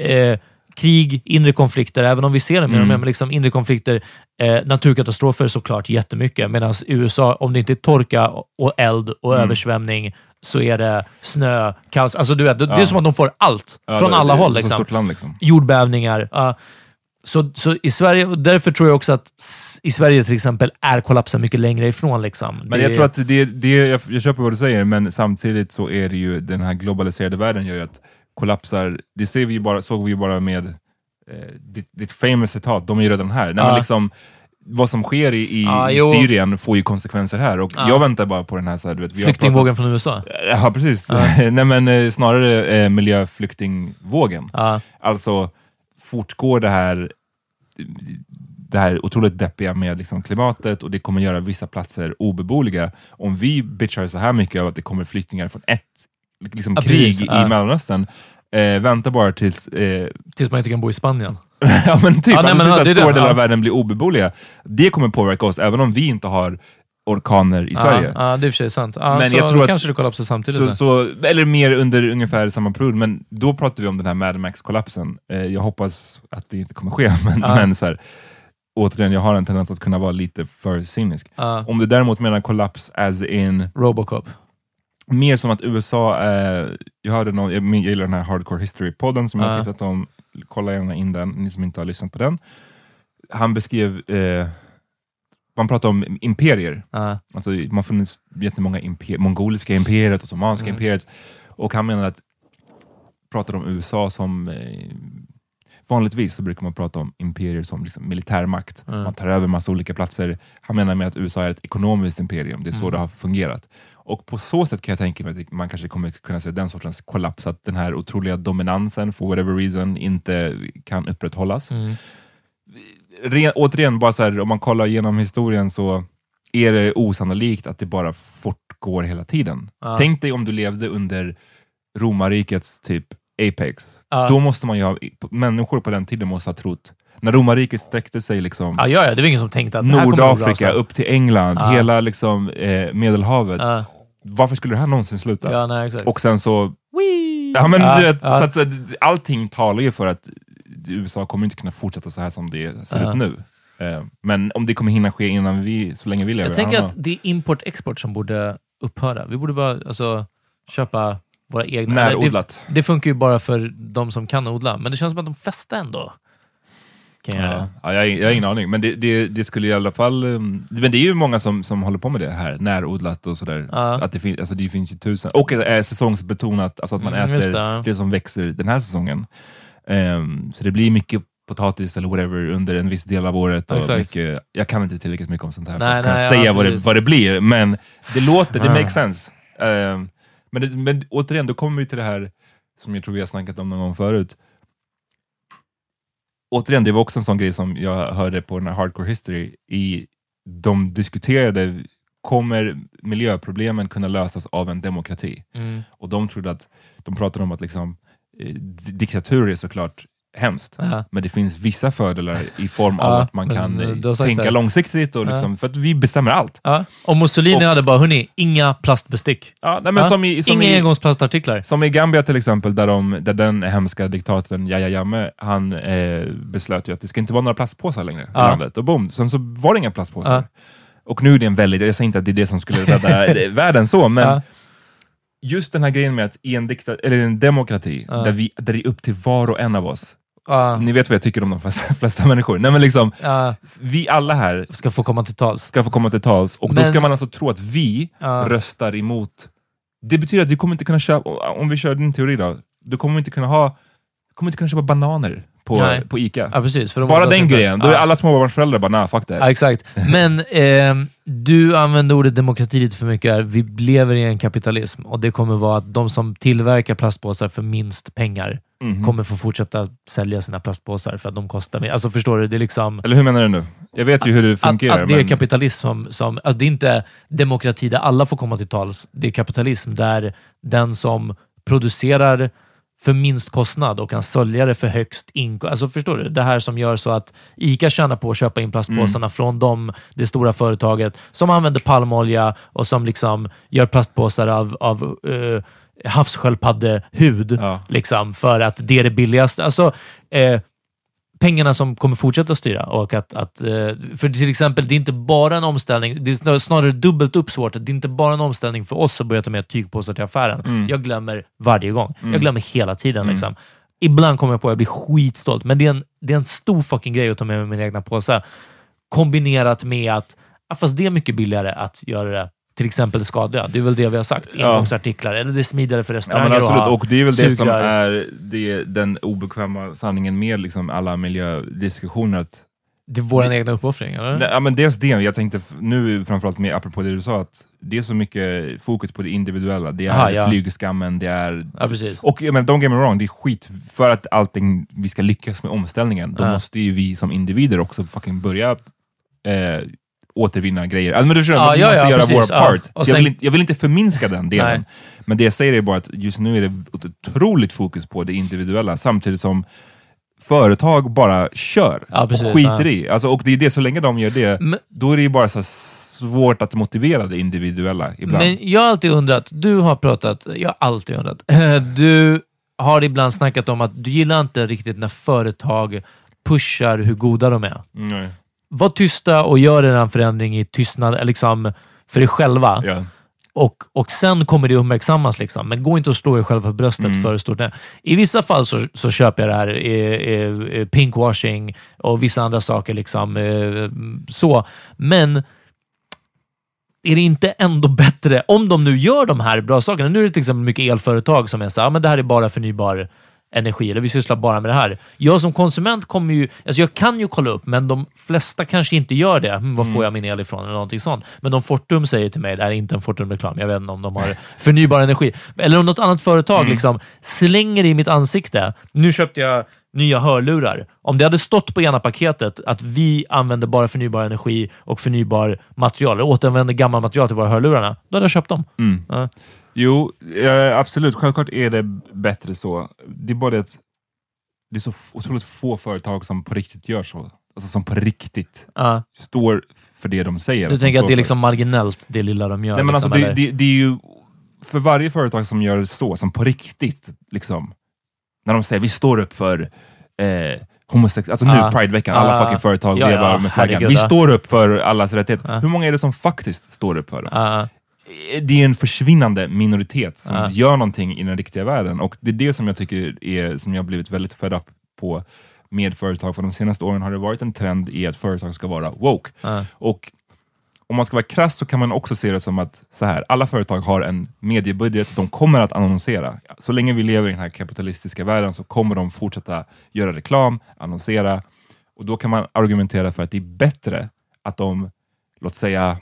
eh, krig, inre konflikter, även om vi ser det mer och Mm. mer, men liksom inre konflikter, eh, naturkatastrofer såklart jättemycket, medan USA, om det inte är torka och eld och Mm. översvämning, så är det snö, kaos. Alltså, du vet, det, det är Ja. som att de får allt Ja, från det- alla det håll. Liksom land liksom. jordbävningar. Ja. så, så i Sverige, och därför tror jag också att i Sverige till exempel är kollapsen mycket längre ifrån. Liksom. Men jag tror att det, det jag, jag köper vad du säger, men samtidigt så är det ju den här globaliserade världen gör ju att kollapsar, det ser vi bara, såg vi ju bara med eh, ditt, ditt famous citat, de är ju redan här. Ja. men liksom, vad som sker i, i, jo. Syrien får ju konsekvenser här och Ja. jag väntar bara på den här, så här du vet, Flyktingvågen från USA. pratat- Ja, precis. Ja. Nej, men eh, snarare eh, miljöflyktingvågen. Alltså, fortgår det här det här otroligt deppiga med liksom klimatet och det kommer göra vissa platser obeboeliga. Om vi bitchar så här mycket av att det kommer flyktingar från ett liksom, Ja, krig precis. i Ja. Mellanöstern, eh, vänta bara tills eh, Tills man inte kan bo i Spanien. ja, men typ, Ja, nej, alltså, men, tills ja, stora delar Ja. av världen blir obeboeliga. Det kommer påverka oss, även om vi inte har orkaner i Sverige. Ja, ja, det är i och för sig sant. Ja, Men så jag tror då att- kanske det kollapsar samtidigt. Så, så, eller mer under ungefär samma period, men då pratar vi om den här Mad Max-kollapsen. Eh, jag hoppas att det inte kommer ske, men, Ja. men så här, återigen, jag har en tendens att kunna vara lite för cynisk. Ja. Om du däremot menar kollaps as in, Robocop. Mer som att USA, eh, jag hörde någon, jag, gillar den här Hardcore History-podden som jag Ja. har tipsat om, kolla gärna in den, ni som inte har lyssnat på den. Han beskrev, eh, man pratar om imperier, Ja. Alltså, man har funnits jättemånga imper mongoliska imperiet, ottomanska Mm. imperiet, och han menar att, pratar om USA som, eh, vanligtvis så brukar man prata om imperier som liksom militärmakt. Mm. Man tar över massa olika platser. Han menar med att USA är ett ekonomiskt imperium, det är så Mm. det har fungerat. Och på så sätt kan jag tänka mig att man kanske kommer kunna se den sortens kollaps, att den här otroliga dominansen, for whatever reason, inte kan upprätthållas Mm. ren, återigen, bara så här, om man kollar igenom historien så är det osannolikt att det bara fortgår hela tiden. Ja. Tänk dig om du levde under romarrikets typ apex. Ja. Då måste man ju ha, människor på den tiden måste ha trott, när romarriket sträckte sig liksom Ja, ja, ja, det var ingen som tänkte att Nordafrika upp till England, hela liksom, eh, Medelhavet. Varför skulle det här någonsin sluta? ja nej, exakt. Och sen så! Ja, men Ja, vet, ja. Så att, allting talar ju för att USA kommer inte kunna fortsätta så här som det ser Ja. ut nu. Eh, men om det kommer hinna ske innan vi, så länge vi lever. Jag tänker att det är import-export som borde upphöra. Vi borde bara alltså, köpa våra egna. Närodlat. Det, det funkar ju bara för de som kan odla, men det känns som att de flesta ändå kan göra Ja. Ja, jag, jag har ingen aning, men det, det, det skulle i alla fall... um, Men det är ju många som, som håller på med det här, närodlat och sådär. Ja. Att det, fin, alltså det finns ju tusen. Och är säsongsbetonat, alltså att man Mm, äter det, som växer den här säsongen. Ehm, så det blir mycket potatis eller whatever under en viss del av året. Och mycket, jag kan inte tillräckligt mycket om sånt här för Nej, att kunna nej, ja, säga vad, det, vad det blir, men det låter, det Ah. makes sense. Ehm, men, men återigen, då kommer vi till det här som jag tror vi har snackat om någon gång förut. Återigen, det var också en sån grej som jag hörde på den här Hardcore History. I, de diskuterade, kommer miljöproblemen kunna lösas av en demokrati? Mm. Och de trodde att, de pratade om att liksom, eh, di- diktatur är såklart hemskt, Ja. men det finns vissa fördelar i form av Ja, att man kan tänka det. långsiktigt, och Ja. liksom, för att vi bestämmer allt. Ja. Om Mussolini Och- hade bara, hörni, inga plastbestick. Ja, nej, men Ja. som i, som Inga engångsplastartiklar. Som i Gambia till exempel, där, de, där den hemska diktatorn Yahya Jammeh, han eh, beslöt ju att det ska inte vara några plastpåsar längre i Ja. landet. Och boom, sen så var det inga plastpåsar. Ja. Och nu är det en väldigt, jag säger inte att det är det som skulle rädda världen så, men Ja. Just den här grejen med att i en, dikta, eller en demokrati, Ja. där, vi, där det är upp till var och en av oss, Ja. ni vet vad jag tycker om de flesta, flesta människor, nej men liksom, Ja. vi alla här Ska få komma till tals. ska få komma till tals, och då Men- ska man alltså tro att vi röstar emot. Det betyder att du kommer inte kunna köpa, om vi kör din teori då, du kommer inte kunna ha, kommer inte kunna köpa bananer på, Nej. på Ica. Ja, precis. De Bara den grejen, då är alla småbarnsföräldrar bara, nah fuck det här. exakt. Men ehm, du använder ordet demokrati lite för mycket här. Vi lever i en kapitalism och det kommer vara att de som tillverkar plastpåsar för minst pengar kommer få fortsätta sälja sina plastpåsar för att de kostar mer. Alltså förstår du? Det är liksom... Eller hur menar du nu? Jag vet ju hur det fungerar. Att, att det är men- kapitalism som... som alltså det är inte demokrati där alla får komma till tals. Det är kapitalism där den som producerar för minst kostnad och kan sälja det för högst inkomst. Alltså förstår du? Det här som gör så att ICA tjänar på att köpa in plastpåsarna Mm. från dem, det stora företaget som använder palmolja och som liksom gör plastpåsar av, av uh, havssköldpaddehud Ja. liksom, för att det är det billigaste. Alltså, eh, pengarna som kommer fortsätta styra. Och att, att, eh, för till exempel, det är inte bara en omställning, det är snar- snarare dubbelt upp svårt. Det är inte bara en omställning för oss att börja ta med tygpåsar till affären. Mm. Jag glömmer varje gång. Jag glömmer hela tiden. Liksom. Ibland kommer jag på att jag blir skitstolt, men det är, en, det är en stor fucking grej att ta med mig min egna påse. Kombinerat med att, fast det är mycket billigare att göra det till exempel skadliga. Det är väl det vi har sagt. Ja. Engångsartiklar. Eller det är smidigare för Ja, restauranger men absolut. att ha Och det är väl det som är det, den obekväma sanningen med liksom alla miljödiskussioner. Att, Det är vår egna uppoffring, eller? Nej, ja, men dels det, jag tänkte nu framförallt med, apropå det du sa, att det är så mycket fokus på det individuella. Det är Aha, ja. flygskammen, det är... Ja, precis. Och jag menar, don't get me wrong, det är skit. För att allting, vi ska lyckas med omställningen, då Ja. måste ju vi som individer också fucking börja eh, återvinna grejer. Alltså, men du förstår, Ja, vi ja, måste ja, göra precis, vår part. Så jag, sen- vill inte, jag vill inte förminska den delen. Men det jag säger är bara att just nu är det ett otroligt fokus på det individuella, samtidigt som företag bara kör Ja, precis, och skiter ja. i. Alltså, och det är det, så länge de gör det, Men- då är det ju bara så svårt att motivera det individuella ibland. Men jag har alltid undrat, du har pratat, jag har alltid undrat, du har ibland snackat om att du gillar inte riktigt när företag pushar hur goda de är. Nej. Var tysta och gör en förändring i tystnad liksom, för dig själva. Ja. Och, och sen kommer det uppmärksammas. Liksom. Men gå inte och slå er själv för bröstet Mm. för stort. I vissa fall så, så köper jag det här, eh, eh, pinkwashing och vissa andra saker. Liksom, eh, så. Men är det inte ändå bättre, om de nu gör de här bra sakerna, nu är det till exempel mycket elföretag som är så här, "Ja, men det här är bara förnybar energi, eller vi sysslar bara med det här. Jag som konsument kommer ju, alltså jag kan ju kolla upp, men de flesta kanske inte gör det. Hmm, var får jag min el ifrån? Eller någonting sånt. Men om Fortum säger till mig, det här är inte en Fortum-reklam, jag vet inte om de har förnybar energi, eller om något annat företag liksom slänger i mitt ansikte. Nu köpte jag nya hörlurar. Om det hade stått på ena paketet att vi använder bara förnybar energi och förnybar material, eller återanvänder gammal material till våra hörlurarna, då hade jag köpt dem. Ja. Jo, absolut. Självklart är det bättre så. Det är bara det att det är så otroligt få företag som på riktigt gör så. Alltså som på riktigt Ja. står för det de säger. Du tänker att det är liksom marginellt, det lilla de gör? Nej, men liksom, alltså, det, det, det är ju för varje företag som gör det så, som på riktigt, liksom, när de säger vi står upp för eh, homosexuella, alltså nu. Prideveckan, alla Ja. fucking företag Ja, vevar ja, med flaggan. herregud, Vi står upp för allas rättigheter. Ja. Hur många är det som faktiskt står upp för dem? Det är en försvinnande minoritet som Ja. gör någonting i den riktiga världen. Och det är det som jag tycker är, som jag har blivit väldigt fed up på med företag. För de senaste åren har det varit en trend i att företag ska vara woke. Ja. Och om man ska vara krass så kan man också se det som att så här, alla företag har en mediebudget, de kommer att annonsera. Så länge vi lever i den här kapitalistiska världen så kommer de fortsätta göra reklam, annonsera. Och då kan man argumentera för att det är bättre att de, låt säga,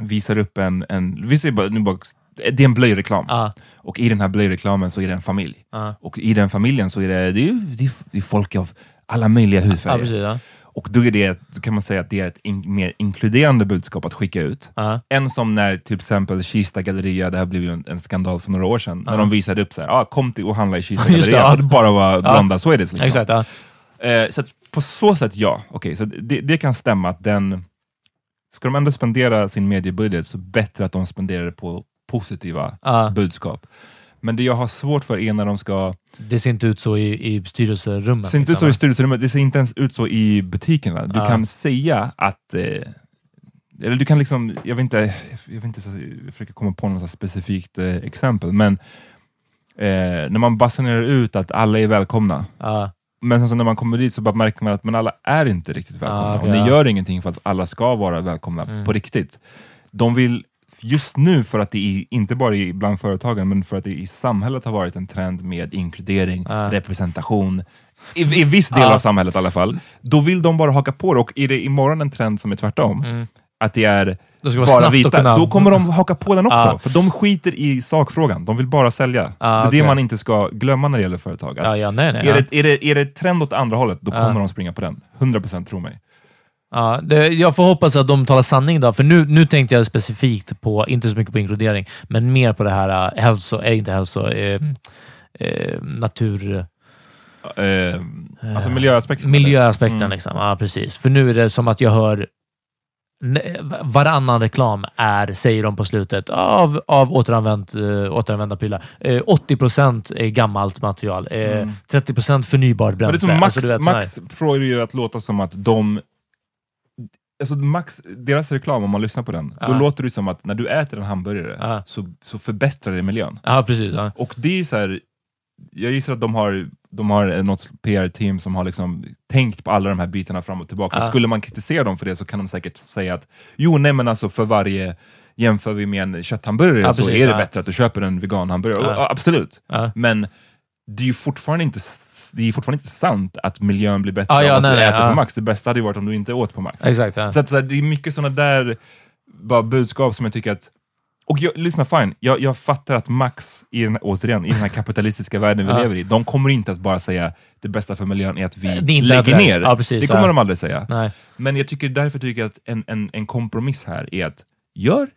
visar upp en, en vi säger bara, nu bara, det är en blöjreklam. Ja. Och i den här blöjreklamen så är det en familj. Ja. Och i den familjen så är det, det, är, det, är, det folk av alla möjliga hudfärger. precis. Ja. och då, är det, då kan man säga att det är ett in, mer inkluderande budskap att skicka ut. Ja. Än som när till exempel Kista Galleria, det här blev ju en, en skandal för några år sedan, när de visade upp så här, ah, kom till och handla i Kista det, Galleria, och det bara var blonda Swedish. Liksom. Exakt. Eh, så att på så sätt ja, Okej, så det, det kan stämma att den, ska de ändå spendera sin mediebudget så bättre att de spenderar det på positiva Ja. budskap. Men det jag har svårt för är när de ska, Det ser inte ut så i, i styrelserummet. det ser inte ut så liksom. i styrelserummet, det ser inte ens ut så i butikerna. Du Ja. kan säga att eh, eller du kan liksom, jag vet inte, jag, vet inte så, jag försöker komma på något specifikt eh, exempel, men eh, när man basunerar ut att alla är välkomna, Ja. Men sen så när man kommer dit så bara märker man att men alla är inte riktigt välkomna. Ah, okej, och ni gör ingenting för att alla ska vara välkomna på riktigt. De vill just nu, för att det är, inte bara i- bland företagen, men för att det i samhället har varit en trend med inkludering, Ah. representation, i, i viss del Ah. av samhället i alla fall, då vill de bara haka på det. Och är det imorgon en trend som är tvärtom, Mm. Att det är De ska vara bara vita, kunna- då kommer de haka på den också. Ja. För de skiter i sakfrågan. De vill bara sälja. Ja, det är det man inte ska glömma när det gäller företag. Att Ja, nej, nej. är, ja. det, är, det, är det trend åt andra hållet, då kommer de springa på den. 100% tro mig. Ja, det, jag får hoppas att de talar sanning då, för nu, nu tänkte jag specifikt på, inte så mycket på inkludering, men mer på det här äh, hälso, äh, inte hälso, eh, eh, natur... Eh, alltså miljöaspekten. Miljöaspekten Mm. liksom. Ja, precis. För nu är det som att jag hör varannan reklam är, säger de på slutet, av, av återanvänt, uh, återanvända prylar. Eh, 80% är gammalt material. Eh, Mm. 30% förnybart Men det är bränsle. som Max, Alltså, Max får det att låta som att de... Alltså Max, deras reklam, om man lyssnar på den, då Ja. låter det som att när du äter en hamburgare Ja. så, så förbättrar det miljön. Ja, precis. Ja. Och det är så här, jag gissar att de har, de har eh, något PR-team som har liksom tänkt på alla de här bitarna fram och tillbaka. Ja. Skulle man kritisera dem för det så kan de säkert säga att jo, nej men alltså för varje jämför vi med en kötthamburgare Ja, så precis, är det ja. bättre att du köper en veganhamburgare. Absolut. Men det är ju fortfarande inte, det är fortfarande inte sant att miljön blir bättre Ja, ja, av att nej, du nej, äter ja. på Max. Det bästa hade ju varit om du inte åt på Max. Exakt. Ja. Så, att, så här, det är mycket sådana där bara budskap som jag tycker att... Och jag, lyssna fine, jag, jag fattar att Max, i den, återigen, i den här kapitalistiska världen vi Ja. lever i, de kommer inte att bara säga det bästa för miljön är att vi Det är lägger det. ner. Ja, precis, det kommer ja. de aldrig säga. Nej. Men jag tycker, därför tycker jag att en, en, en kompromiss här är att gör,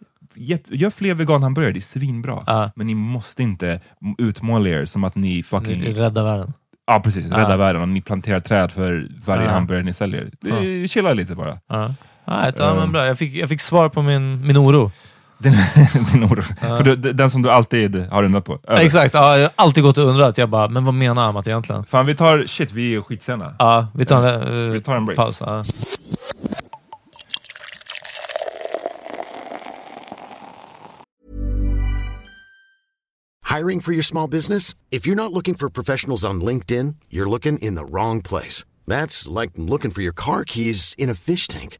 gör fler veganhamburgare, det är svinbra. Ja. Men ni måste inte utmåla er som att ni fucking... Rädda världen. Ja precis, Ja. rädda världen och ni planterar träd för varje Ja. hamburgare ni säljer. Det, Chilla lite bara. Ja. Ja, ja, men Um. bra. Jag, fick, jag fick svar på min, min oro. Din, din oro. För du, den som du alltid har undrat på. Över. Exakt. Ja, jag har alltid gått och undrat. Jag bara, men vad menar Amat egentligen? Fan vi tar, shit vi är skitsena. Ja, vi tar en, eh, Vi tar en break. paus. Ja. Hiring for your small business? If you're not looking for professionals on LinkedIn, you're looking in the wrong place. That's like looking for your car keys in a fish tank.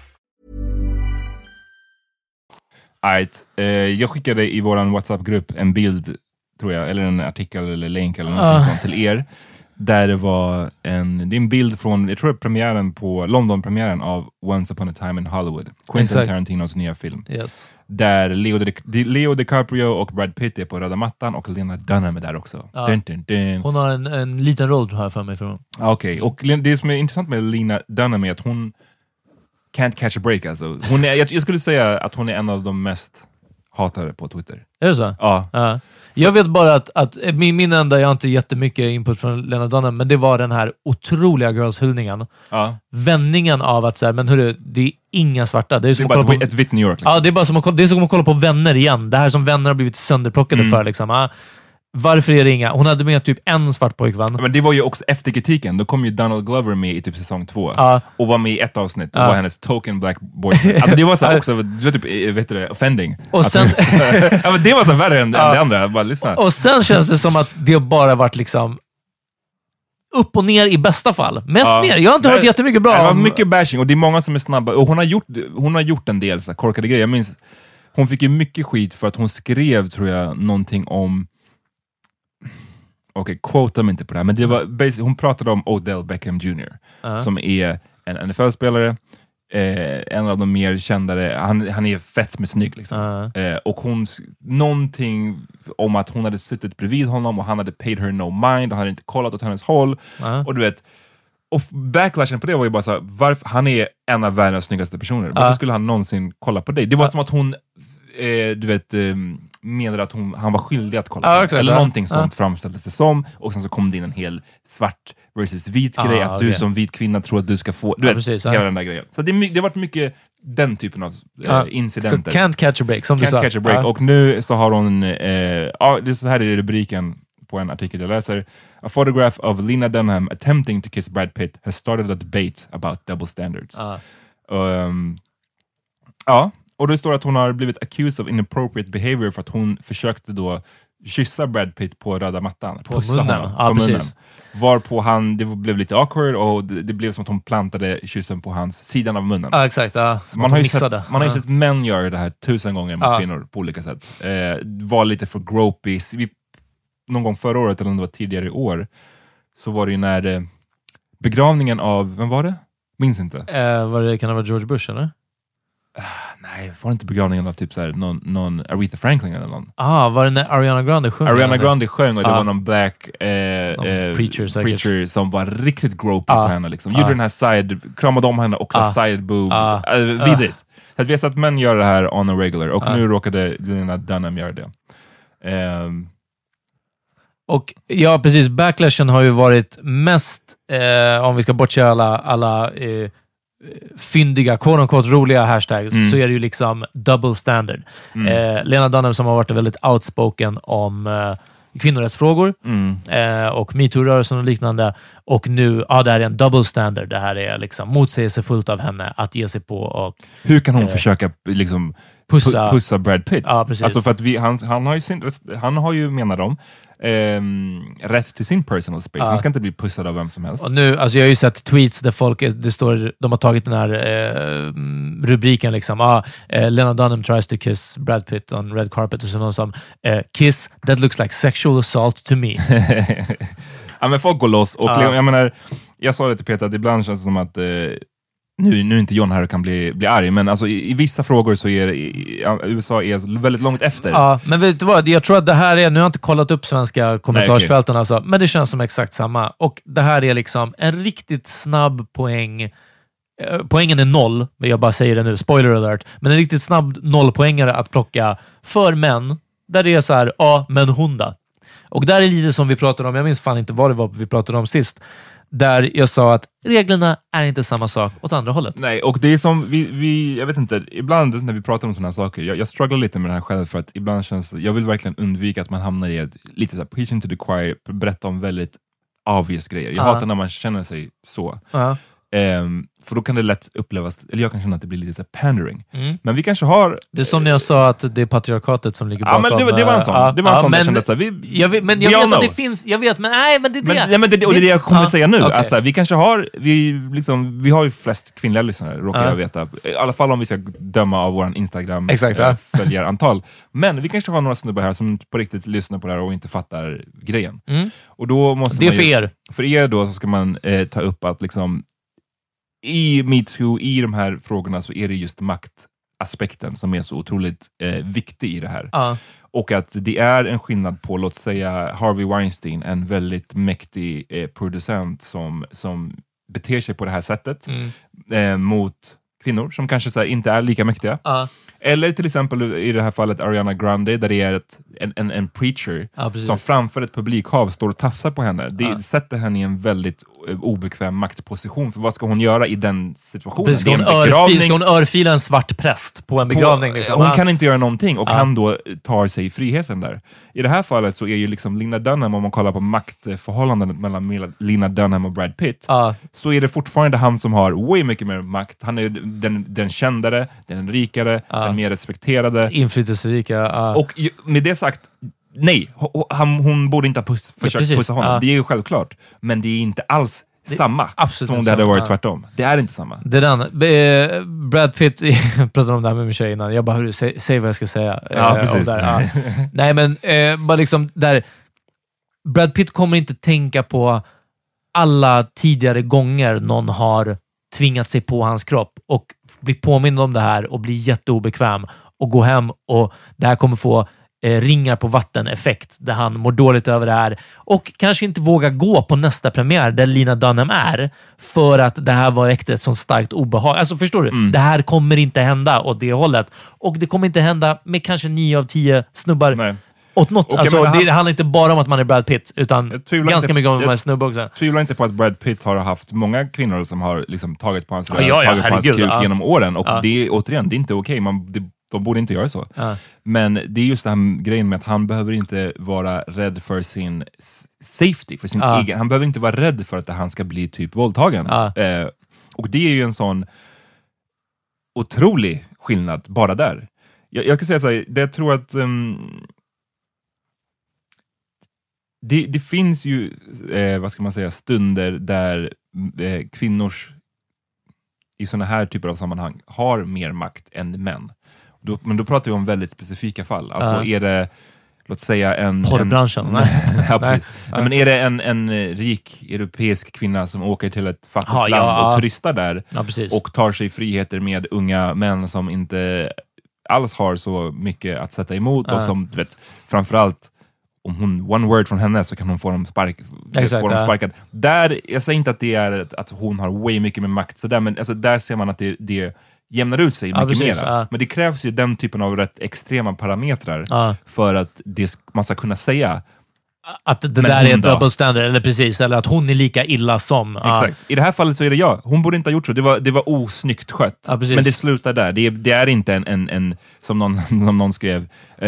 Right. Eh, jag skickade i vår WhatsApp-grupp en bild, tror jag, eller en artikel eller länk eller någonting Ah. sånt till er. Där det var en, det är en bild från, jag tror premiären på, London-premiären av Once upon a time in Hollywood. Quentin Exakt. Tarantinos nya film. Yes. Där Leo, Di, Leo DiCaprio och Brad Pitt är på röda mattan och Lena Dunham är där också. Ja. Dun, dun, dun. Hon har en, en liten roll jag för mig. Ah, Okej, och Len- det som är intressant med Lena Dunham är att hon can't catch a break alltså. Hon är, jag, jag skulle säga att hon är en av de mest hatade på Twitter. Är det så? Ja. Ja. Jag vet bara att, att min, min enda, jag har inte jättemycket input från Lena Dunham, men det var den här otroliga girls-hyllningen. ja. Vändningen av att säga, men hörru, det är inga svarta. Det är Det som är att bara på... ett vitt New York. Liksom. Ja, det är bara som att, det är som att kolla på Vänner igen. Det här som Vänner har blivit sönderplockade Mm. för. Liksom. Ja, varför är det inga? Hon hade med typ en svart pojkvän. Men det var ju också efter kritiken, då kom ju Donald Glover med i typ säsong två Ja. och var med i ett avsnitt och Ja. var hennes token black boyfriend. Alltså det var så också, det var typ, eh, vet du offending. Och Alltså, sen- ja, men det var så värre än, än Ja. det andra, bara lyssna. Och sen känns det som att det bara varit liksom upp och ner i bästa fall. Mest Ja. ner. Jag har inte hört jättemycket bra Det var mycket bashing och det är många som är snabba. Och hon, har gjort, hon har gjort en del så korkade grejer. Jag minns, hon fick ju mycket skit för att hon skrev, tror jag, någonting om... okej, quota mig inte på det här, men det var hon pratade om Odell Beckham Jr. som är en NFL-spelare, eh, en av de mer kändare, han, han är fett med snygg. Liksom. Eh, och hon, någonting om att hon hade suttit bredvid honom och han hade paid her no mind och han hade inte kollat åt hennes håll. Och du vet, och backlashen på det var ju bara så här, varför, han är en av världens snyggaste personer, varför Ja. skulle han någonsin kolla på dig? Det var som att hon, eh, du vet, eh, menade att hon, han var skyldig att kolla henne. exakt, Eller ja. någonting sånt framställdes det som, och sen så kom det in en hel svart versus vit Ah, grej, att du okej. som vit kvinna tror att du ska få, du vet, precis, hela den där grejen. Så det, det har varit mycket den typen av eh, incidenter. Så can't catch a break, som du Can't sa. catch a break. Och nu så har hon, eh, ja, det så här är rubriken på en artikel jag läser. A photograph of Lena Dunham attempting to kiss Brad Pitt has started a debate about double standards. Um, ja, och det står att hon har blivit accused of inappropriate behavior för att hon försökte då kyssa Brad Pitt på röda mattan. På pussa munnen. honom Ja, på munnen. Varpå han, det blev lite awkward och det, det blev som att hon plantade kyssen på hans sidan av munnen. Ja, exakt. Ja. Man har, ju sett, man har ju sett män göra det här tusen gånger mot Ja. kvinnor på olika sätt. Eh, var lite för gropey. Vi, någon gång förra året, eller om det var tidigare i år, så var det ju när eh, begravningen av, vem var det? Minns inte. Eh, var det, kan det vara George Bush, eller? Nej, var det inte begravningen av typ såhär, någon, någon Aretha Franklin eller någon? Ah, var det när Ariana Grande sjöng? Ariana eller? Grande sjöng och det Ja. var någon black eh, Någon eh, preacher som var riktigt gropey Ja. på henne. Liksom. Gjorde den här side, kramade om henne också, Ja. side boob. Ja. Äh, vidrigt. Så att vi har sett män göra det här on a regular och Ja. nu råkade Lena Dunham göra det. Ehm, Och ja, precis. Backlashen har ju varit mest, eh, om vi ska bortse alla, alla eh, fyndiga, quote unquote, roliga hashtags, Mm. så är det ju liksom double standard. Eh, Lena Dunham som har varit väldigt outspoken om eh, kvinnorättsfrågor mm. eh, och metoo-rörelsen och liknande. Och nu, ja, det här är en double standard. Det här är liksom motsägelsefullt av henne att ge sig på och Hur kan hon Eh, försöka liksom, pussa. pu- pussa Brad Pitt? Ja, precis. Alltså för att vi, han, han, har ju sin, han har ju, menar de, ehm, rätt till sin personal space. Ja. Han ska inte bli pussad av vem som helst. Och nu, alltså jag har ju sett tweets där folk, det står, de har tagit den här eh, rubriken, liksom, ah, eh, Lena Dunham tries to kiss Brad Pitt on red carpet, och så någon som eh, “Kiss, that looks like sexual assault to me”. ja, men folk går loss. Och Ja. jag, menar, jag sa det till Peter, att ibland känns det som att eh, nu, nu är inte John här och kan bli, bli arg, men alltså, i, i vissa frågor så är i, USA är väldigt långt efter. ja, men vet du vad? Jag tror att det här är, nu har jag inte kollat upp svenska kommentarsfälten, alltså, men det känns som exakt samma. Och det här är liksom en riktigt snabb poäng. Eh, Poängen är noll, men jag bara säger det nu, spoiler alert. Men en riktigt snabb nollpoängare att plocka för män, där det är så här, ja, men hon då? Och där är lite som vi pratade om, jag minns fan inte vad det var vi pratade om sist, där jag sa att reglerna är inte samma sak åt andra hållet. Nej, och det är som, vi, vi, jag vet inte, ibland när vi pratar om sådana här saker, jag, jag strugglar lite med det här själv, för att ibland känns det, jag vill verkligen undvika att man hamnar i ett, lite såhär, preaching to the choir, berätta om väldigt obvious grejer. Jag Ja. hatar när man känner sig så. Ja. Ehm, för då kan det lätt upplevas, eller jag kan känna att det blir lite så pandering. Mm. Men vi kanske har... Det är som när jag sa att det är patriarkatet som ligger Ja, bakom. men det, det var en sån. eh, det var en ja, sån men, jag kände att så här, vi, jag vet, men jag vet att know. det finns, jag vet, men nej, men det är det. Men, ja, men det, och det är det jag kommer Ja, säga nu. okej. Att så här, vi kanske har, vi, liksom, vi har ju flest kvinnliga lyssnare, råkar Ja. jag veta. I alla fall om vi ska döma av vår Instagram Exakt, eh, ja. följarantal. Men vi kanske har några snubbar här som på riktigt lyssnar på det här och inte fattar grejen. Mm. Och då måste Det är för ju, er. För er då så ska man eh, ta upp att liksom, i metoo, i de här frågorna, så är det just maktaspekten som är så otroligt eh, viktig i det här. Ja. Och att det är en skillnad på, låt säga Harvey Weinstein, en väldigt mäktig eh, producent som, som beter sig på det här sättet Mm. eh, mot kvinnor som kanske så inte är lika mäktiga. Ja. Eller till exempel i det här fallet Ariana Grande, där det är ett, en, en, en preacher precis. som framför ett publikhav står och tafsar på henne. Det Ja. sätter henne i en väldigt obekväm maktposition, för vad ska hon göra i den situationen? Ska, hon en örfil, ska hon örfila en svart präst på en På- begravning? Liksom? Hon kan inte göra någonting och Ja. han då tar sig friheten där. I det här fallet så är ju liksom Lina Dunham, om man kollar på maktförhållandet mellan Lina Dunham och Brad Pitt, Ja. så är det fortfarande han som har way mycket mer makt. Han är den, den kändare, den rikare, Ja. den mer respekterade. Inflytelserika. Och med det sagt, nej, ho- ho- han, hon borde inte ha puss, försökt precis. pussa honom. Ja. Det är ju självklart. Men det är inte alls samma absolut som om det hade samma. varit Ja. tvärtom. Det är inte samma. Det är eh, Brad Pitt, jag pratade om det här med min tjej innan. Jag bara, hörru, säg, säg vad jag ska säga. Ja, Eh, precis. Där, ja. Nej, men eh, bara liksom där. Brad Pitt kommer inte tänka på alla tidigare gånger någon har tvingat sig på hans kropp och bli påmind om det här och bli jätteobekväm och gå hem och det här kommer få eh, ringar på vatten-effekt där han mår dåligt över det här och kanske inte vågar gå på nästa premiär där Lina Dunham är för att det här var äkta ett sånt starkt obehag. Alltså förstår du? Mm. Det här kommer inte hända åt det hållet och det kommer inte hända med kanske nio av tio snubbar Nej. åt något. Jag Alltså, han- det handlar inte bara om att man är Brad Pitt utan Jag ganska inte- mycket om att jag- man är snubbe också. tvivlar inte på att Brad Pitt har haft många kvinnor som har liksom tagit på hans röv, ja, ja, tagit på hans kuk ja. genom åren. Och det återigen, det är inte okej. Man- det- De borde inte göra så. Ja. Men det är just den här grejen med att han behöver inte vara rädd för sin safety, för sin Ja. egen. Han behöver inte vara rädd för att han ska bli typ våldtagen. Ja. Eh, och det är ju en sån otrolig skillnad bara där. Jag, jag ska säga så här, det jag tror att ehm, det, det finns ju, eh, vad ska man säga, stunder där eh, kvinnors i sådana här typer av sammanhang har mer makt än män. Då, men då pratar vi om väldigt specifika fall. Alltså Ja. är det, låt säga en... Porrbranschen? En, Nej. ja, Nej. Nej, men är det en, en rik europeisk kvinna som åker till ett fattigt ja, land och ja. turistar där Ja, och tar sig friheter med unga män som inte alls har så mycket att sätta emot Ja. och som, du vet, framförallt om hon, one word från henne så kan hon få dem, spark, Exakt, få dem sparkad. Där, jag säger inte att det är att, hon har way mycket mer makt, så där, men alltså, där ser man att det, det jämnar ut sig Ja, mycket precis, mer. ja. Men det krävs ju den typen av rätt extrema parametrar Ja. för att det, man ska kunna säga Att det Men där är en double standard, eller precis, eller att hon är lika illa som. Ja. Exakt. I det här fallet så är det jag. Hon borde inte ha gjort så. Det var, det var osnyggt skött. Ja. Men det slutar där. Det är, det är inte en, en, en som, någon, som någon skrev, eh,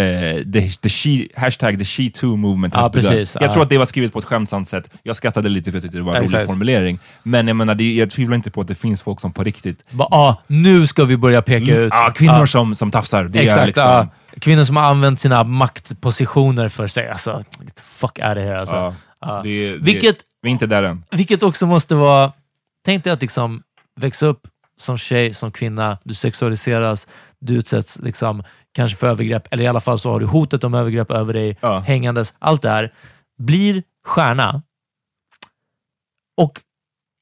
the, the she, hashtag the she too movement Ja, precis. Jag Ja. tror att det var skrivet på ett skämtsamt sätt. Jag skrattade lite för jag tyckte det var en rolig formulering. Men jag, menar, det, jag tvivlar inte på att det finns folk som på riktigt... Bara, ah, nu ska vi börja peka ut. Ja, kvinnor Ja. som, som tafsar. Det Exakt, är liksom... Kvinnor som har använt sina maktpositioner för sig. Alltså, fuck out of here. Alltså. ja, Ja. det, det, Vilket, Vi är inte där än. vilket också måste vara... Tänk dig att liksom växa upp som tjej, som kvinna, du sexualiseras, du utsätts liksom, kanske för övergrepp, eller i alla fall så har du hotet om övergrepp över dig Ja. hängandes. Allt det här. Blir stjärna. Och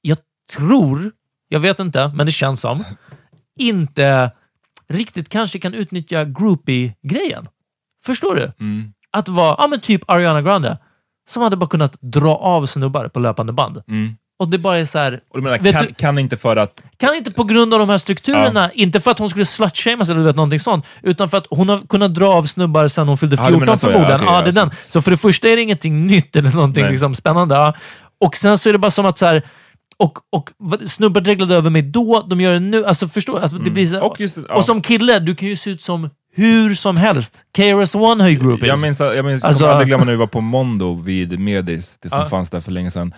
jag tror, jag vet inte, men det känns som, inte riktigt kanske kan utnyttja groupie-grejen. Förstår du? Mm. Att vara ja, men typ Ariana Grande, som hade bara kunnat dra av snubbar på löpande band. Mm. Och det bara är så här, Och du menar, kan, du- kan inte för att... kan inte på grund av de här strukturerna, inte för att hon skulle slutshamas eller du vet, någonting sånt, utan för att hon har kunnat dra av snubbar sedan hon fyllde Ja, du 14 menar så, ja. förmodligen. Okej, Ja, det är ja, den. Så för det första är det ingenting nytt eller någonting liksom spännande. Ja. Och sen så är det bara som att så här, och, och snubbar dreglade över mig då, de gör det nu. Alltså förstå, alltså, det blir så, Mm. Och just ja. och som kille, du kan ju se ut som hur som helst. KRS-One har ju groupies. Jag minns, jag minns Alltså- kommer aldrig glömma när vi var på Mondo vid Medis, det som Ja. fanns där för länge sedan.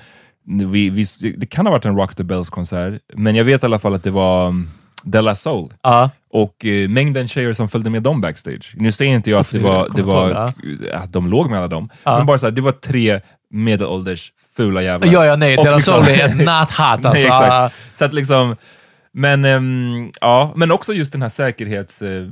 Vi, vi, det kan ha varit en Rock the Bells-konsert, men jag vet i alla fall att det var um, Della Soul. Ja. Och eh, mängden tjejer som följde med dem backstage. Nu säger inte jag att det var, det var att de låg med alla dem, men bara så här, det var tre medelålders fula jävlar. Ja, ja, nej. Deras liksom- soul är not hot alltså. Nej. Så att liksom, men, ehm, ja, men också just den här säkerhets... eh,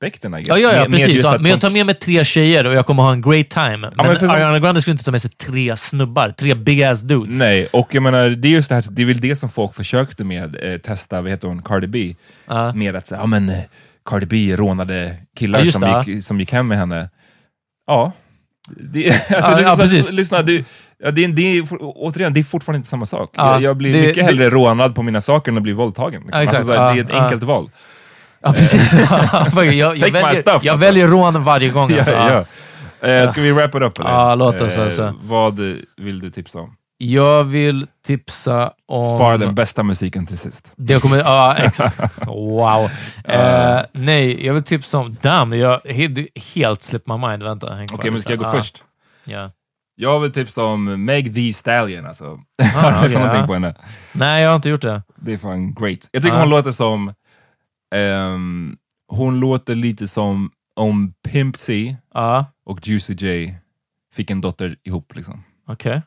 guess. Ja, ja, ja Med- med precis. Ja. att Men jag tar med mig tre tjejer och jag kommer ha en great time. Men, men för- Ariana Grande skulle inte ta med sig tre snubbar, tre big ass dudes. Nej, och jag menar, det är just det här, det är väl det som folk försökte med, eh, testa, vad heter hon, Cardi B, Ja. med att säga, ja men eh, Cardi B rånade killar Ja, som, det, gick, som gick hem med henne. Ja. Det, alltså, Ja, det, är ja, som- precis. lyssna, det, ja, det, det återigen, det är fortfarande inte samma sak. Ja, jag, jag blir det- mycket det- hellre rånad på mina saker än att bli våldtagen. Liksom. Ja, exakt. alltså, så här, Ja, det är ett ja. enkelt val. Ja, precis. jag, jag, Take my väljer, stuff, jag alltså. väljer rån varje gång. Alltså. ja, ja. Eh, ska vi wrap it up eller? Ja, låt oss Eh, alltså. Vad vill du tipsa om? Jag vill tipsa om... Spara den bästa musiken till sist. Det kommer... Ja, ex, wow. Eh, nej, jag vill tipsa om... Damn, jag he- helt slipp my mind. Vänta, Okej, men lite. ska jag gå Ja, först? Ja. Jag vill tipsa om Meg Thee Stallion. Alltså. Har Ah, du okej, lyssnat någonting på henne? Nej, jag har inte gjort det. Det är fan great. Jag tycker Ah. hon låter som... ehm, hon låter lite som om Pimp C Ja, och Juicy J fick en dotter ihop. Liksom. okej.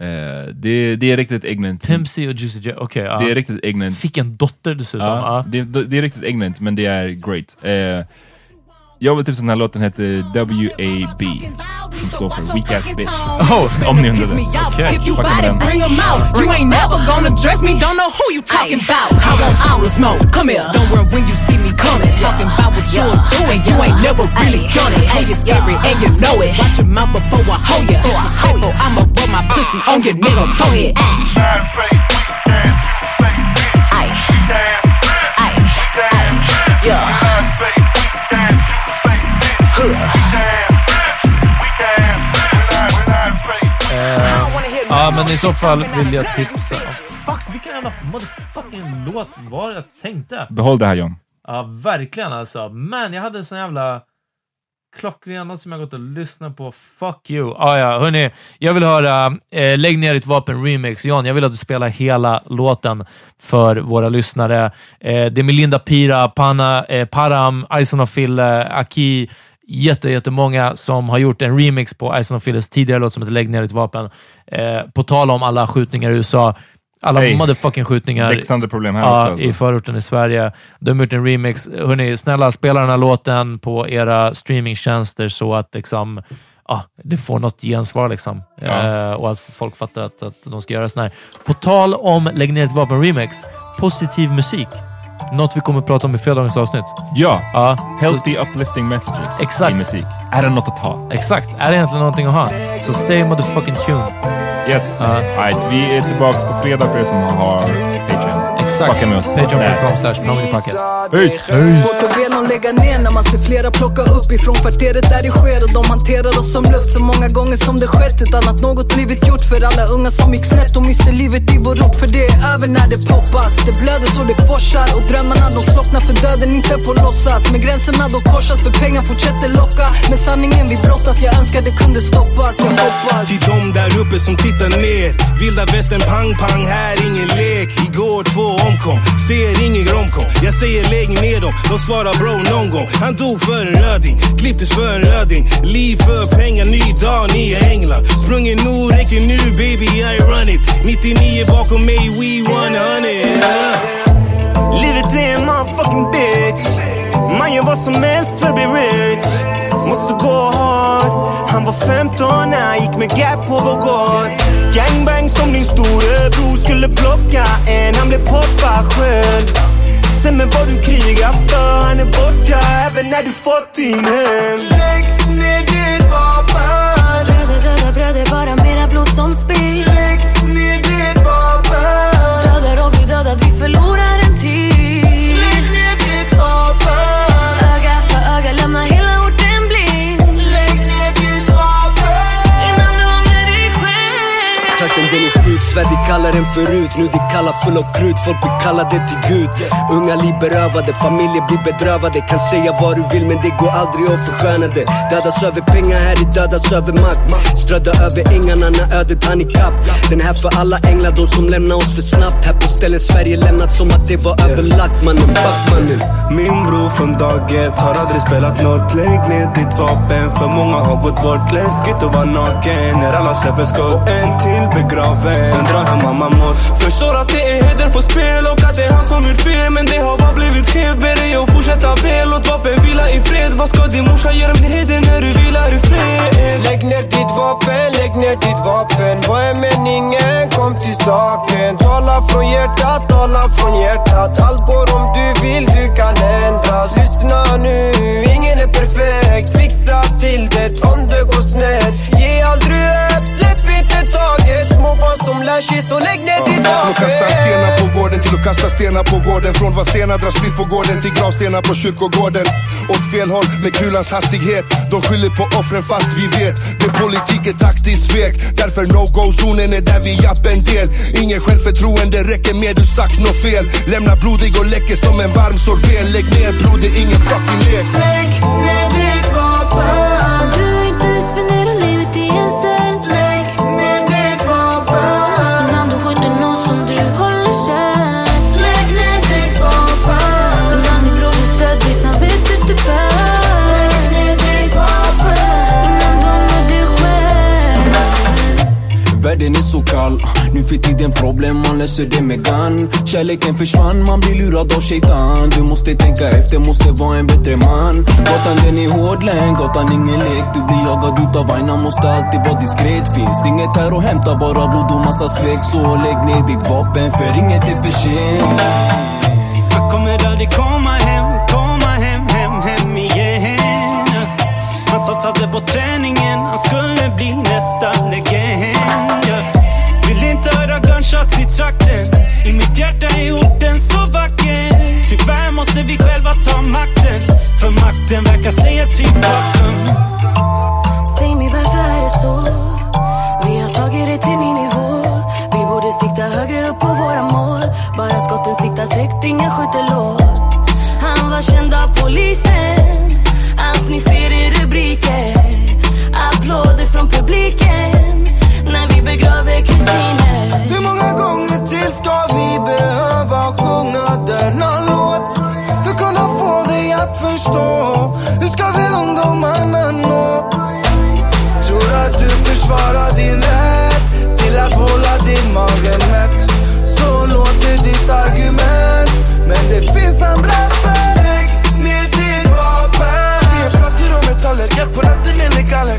Eh, det, det är riktigt ignorant. Pimp C och Juicy J. Okej, ja. Det är riktigt ignorant. Fick en dotter dessutom. Ja, Ja. det, det är riktigt ignorant, men det är great. Eh, jag vill tipsa om den här låten heter WAB. som står för Weak Ass Bitch. Oh, Om ni undrade. Okej, If you fucka med den. out. You ain't never gonna dress me, don't know who you talking about. I want all the smoke. Come here, don't worry when you see me coming. Talking about what you're doing, you ain't never really done it. Hey, you're scary and you know it. Watch your mouth before I hold ya. Disrespectful, I'ma rub my pussy on your nigga. Go ahead. Yeah. Ja, men i så fall vill jag tipsa. Fuck, vilken jävla motherfucking låt var jag tänkte? Behåll det här John. Ja, verkligen alltså. Men jag hade en sån jävla klockren låt som jag gått och lyssnat på. Fuck you. Ah, ja, hörni, jag vill höra eh, Lägg ner ditt vapen remix. John, jag vill att du spelar hela låten för våra lyssnare. Eh, det är Melinda Pira, Pana, eh, Param, Ison och Fille, Aki, jätte, jättemånga som har gjort en remix på Ison och Filles tidigare låt som heter Lägg ner ditt vapen. Eh, på tal om alla skjutningar i USA. Alla Hey. motherfucking skjutningar Växande problem här ja, också. Alltså. i förorten i Sverige. De har gjort en remix. Hörrni, snälla spela den här låten på era streamingtjänster så att liksom, ja, det får något gensvar liksom. Ja. Eh, och att folk fattar att, att de ska göra sån här. På tal om Lägg ner ett vapen remix, positiv musik. Något vi kommer att prata om i fredagens avsnitt. Ja, Ja, healthy uplifting messages Exakt. i musik. Är det något att ta? exakt. Är det egentligen någonting att ha? Så stay motherfucking tuned. Yes. Alright, vi är tillbaka på fredag för er som har Patreon. Exakt. Fucka med oss. Patreon.com slash. Svårt att be någon lägga ner när man ser flera plocka upp ifrån kvarteret där det sker och de hanterar oss som luft så många gånger som det skett. Utan att något blivit gjort för alla unga som gick snett och miste livet i vår ort för det är över när det poppas. Det blöder så det forsar och drömmarna de slocknar för döden inte på låtsas. Men gränserna de korsas för pengar fortsätter locka. Med sanningen vi brottas. Jag önskar det kunde stoppas. Jag hoppas. Till de där uppe som tittar ner. Vilda västern pang pang, här ingen lek. Igår två omkom, ser ingen romcom, Jag säger lägg ner dem, de svarar bro någon gång. Han dog för en röding, klipptes för en röding. Liv för pengar, ny dag, nya änglar. Sprungen nu, räcker nu baby I run it. 99 bakom mig, we 100 Livet är en motherfucking bitch. Man gör vad som helst för att bli rich. Måste gå hard Han var 15 när han gick med Gap på vår gård. Gangbang som din storebror skulle plocka en. Han blev poppa själv Sen med vad du krigar för Han är borta även när du fått din hem. Lägg ner ditt vapen Bröder döda bröder, bara mera blod kallare än förut. Nu det kallar full av krut, folk blir kallade till Gud. Unga liv berövade, familjer blir bedrövade. Kan säga vad du vill men det går aldrig att försköna det. Dödas över pengar, här är dödas över makt. Strödda över ängarna när ödet hann ikapp Den här för alla änglar, de som lämnar oss för snabbt. Här på ställen Sverige lämnat som att det var överlagt. Mannen, back mannen Min bror från dag ett har aldrig spelat något. Lägg ner ditt vapen för många har gått bort. Läskigt att vara naken när alla släpper skott. Och en till begraven, undrar hur mamma mår. Förstår att det är heder på spel och att det är han som gjort fel. Men det har bara blivit skevt, ber dig att fortsätta be. Låt vapen vila i fred, vad ska din morsa göra med heder när du vilar i fred? Lägg ner ditt vapen, lägg ner ditt vapen. Vad är meningen? Kom till saken. Tala från hjärtat, tala från hjärtat. Allt går om du vill, du kan ändras. Lyssna nu, ingen är perfekt. Fixa till det om det går snett. Ge aldrig upp, släpp taget. Små barn som lär sig, så lägg ner ditt Från vapen. kasta stenar på gården till att kasta stenar på gården. Från vad stenar drar splitt på gården till gravstenar på kyrkogården. Åt fel håll med kulans hastighet. De skyller på offren fast vi vet Det politik är taktiskt svek. Därför no-go-zonen är där vi japp en del. Ingen självförtroende räcker med du sagt nåt fel. Lämna blodig och läcker som en varm sorbet Lägg ner broder, ingen fucking lek. Lägg ner ditt vapen kall, Nu för tiden problem, man löser det med gun. Kärleken försvann, man blir lurad av shaitan. Du måste tänka efter, måste vara en bättre man. Gatan den är hård län, gatan ingen lek. Du blir jagad utav aina, måste alltid vara diskret. Finns inget här att hämta, bara blod och massa svek. Så lägg ner ditt vapen, för inget är för sent. Han kommer aldrig komma hem, komma hem, hem, hem igen. Han satsade på träningen, han skulle bli nästa legend gunshots i trakten I mitt hjärta är orten så vacker Tyvärr måste vi själva ta makten För makten verkar säga typ bakom Säg mig varför är det så? Vi har tagit det till ny nivå. Vi borde sikta högre upp på våra mål. Bara skotten siktas högt, ingen skjuter lågt. Han var känd av polisen. Allt ni ser i rubriker. Behöva sjunga denna låt? För att kunna få dig att förstå Hur ska vi ungdomarna nå? Tror att du försvarar din rätt Till att hålla din mage mätt Så låter ditt argument Men det finns andra sätt Lägg ner ditt vapen Det är plattor och metaller Hjälp på natten eller galler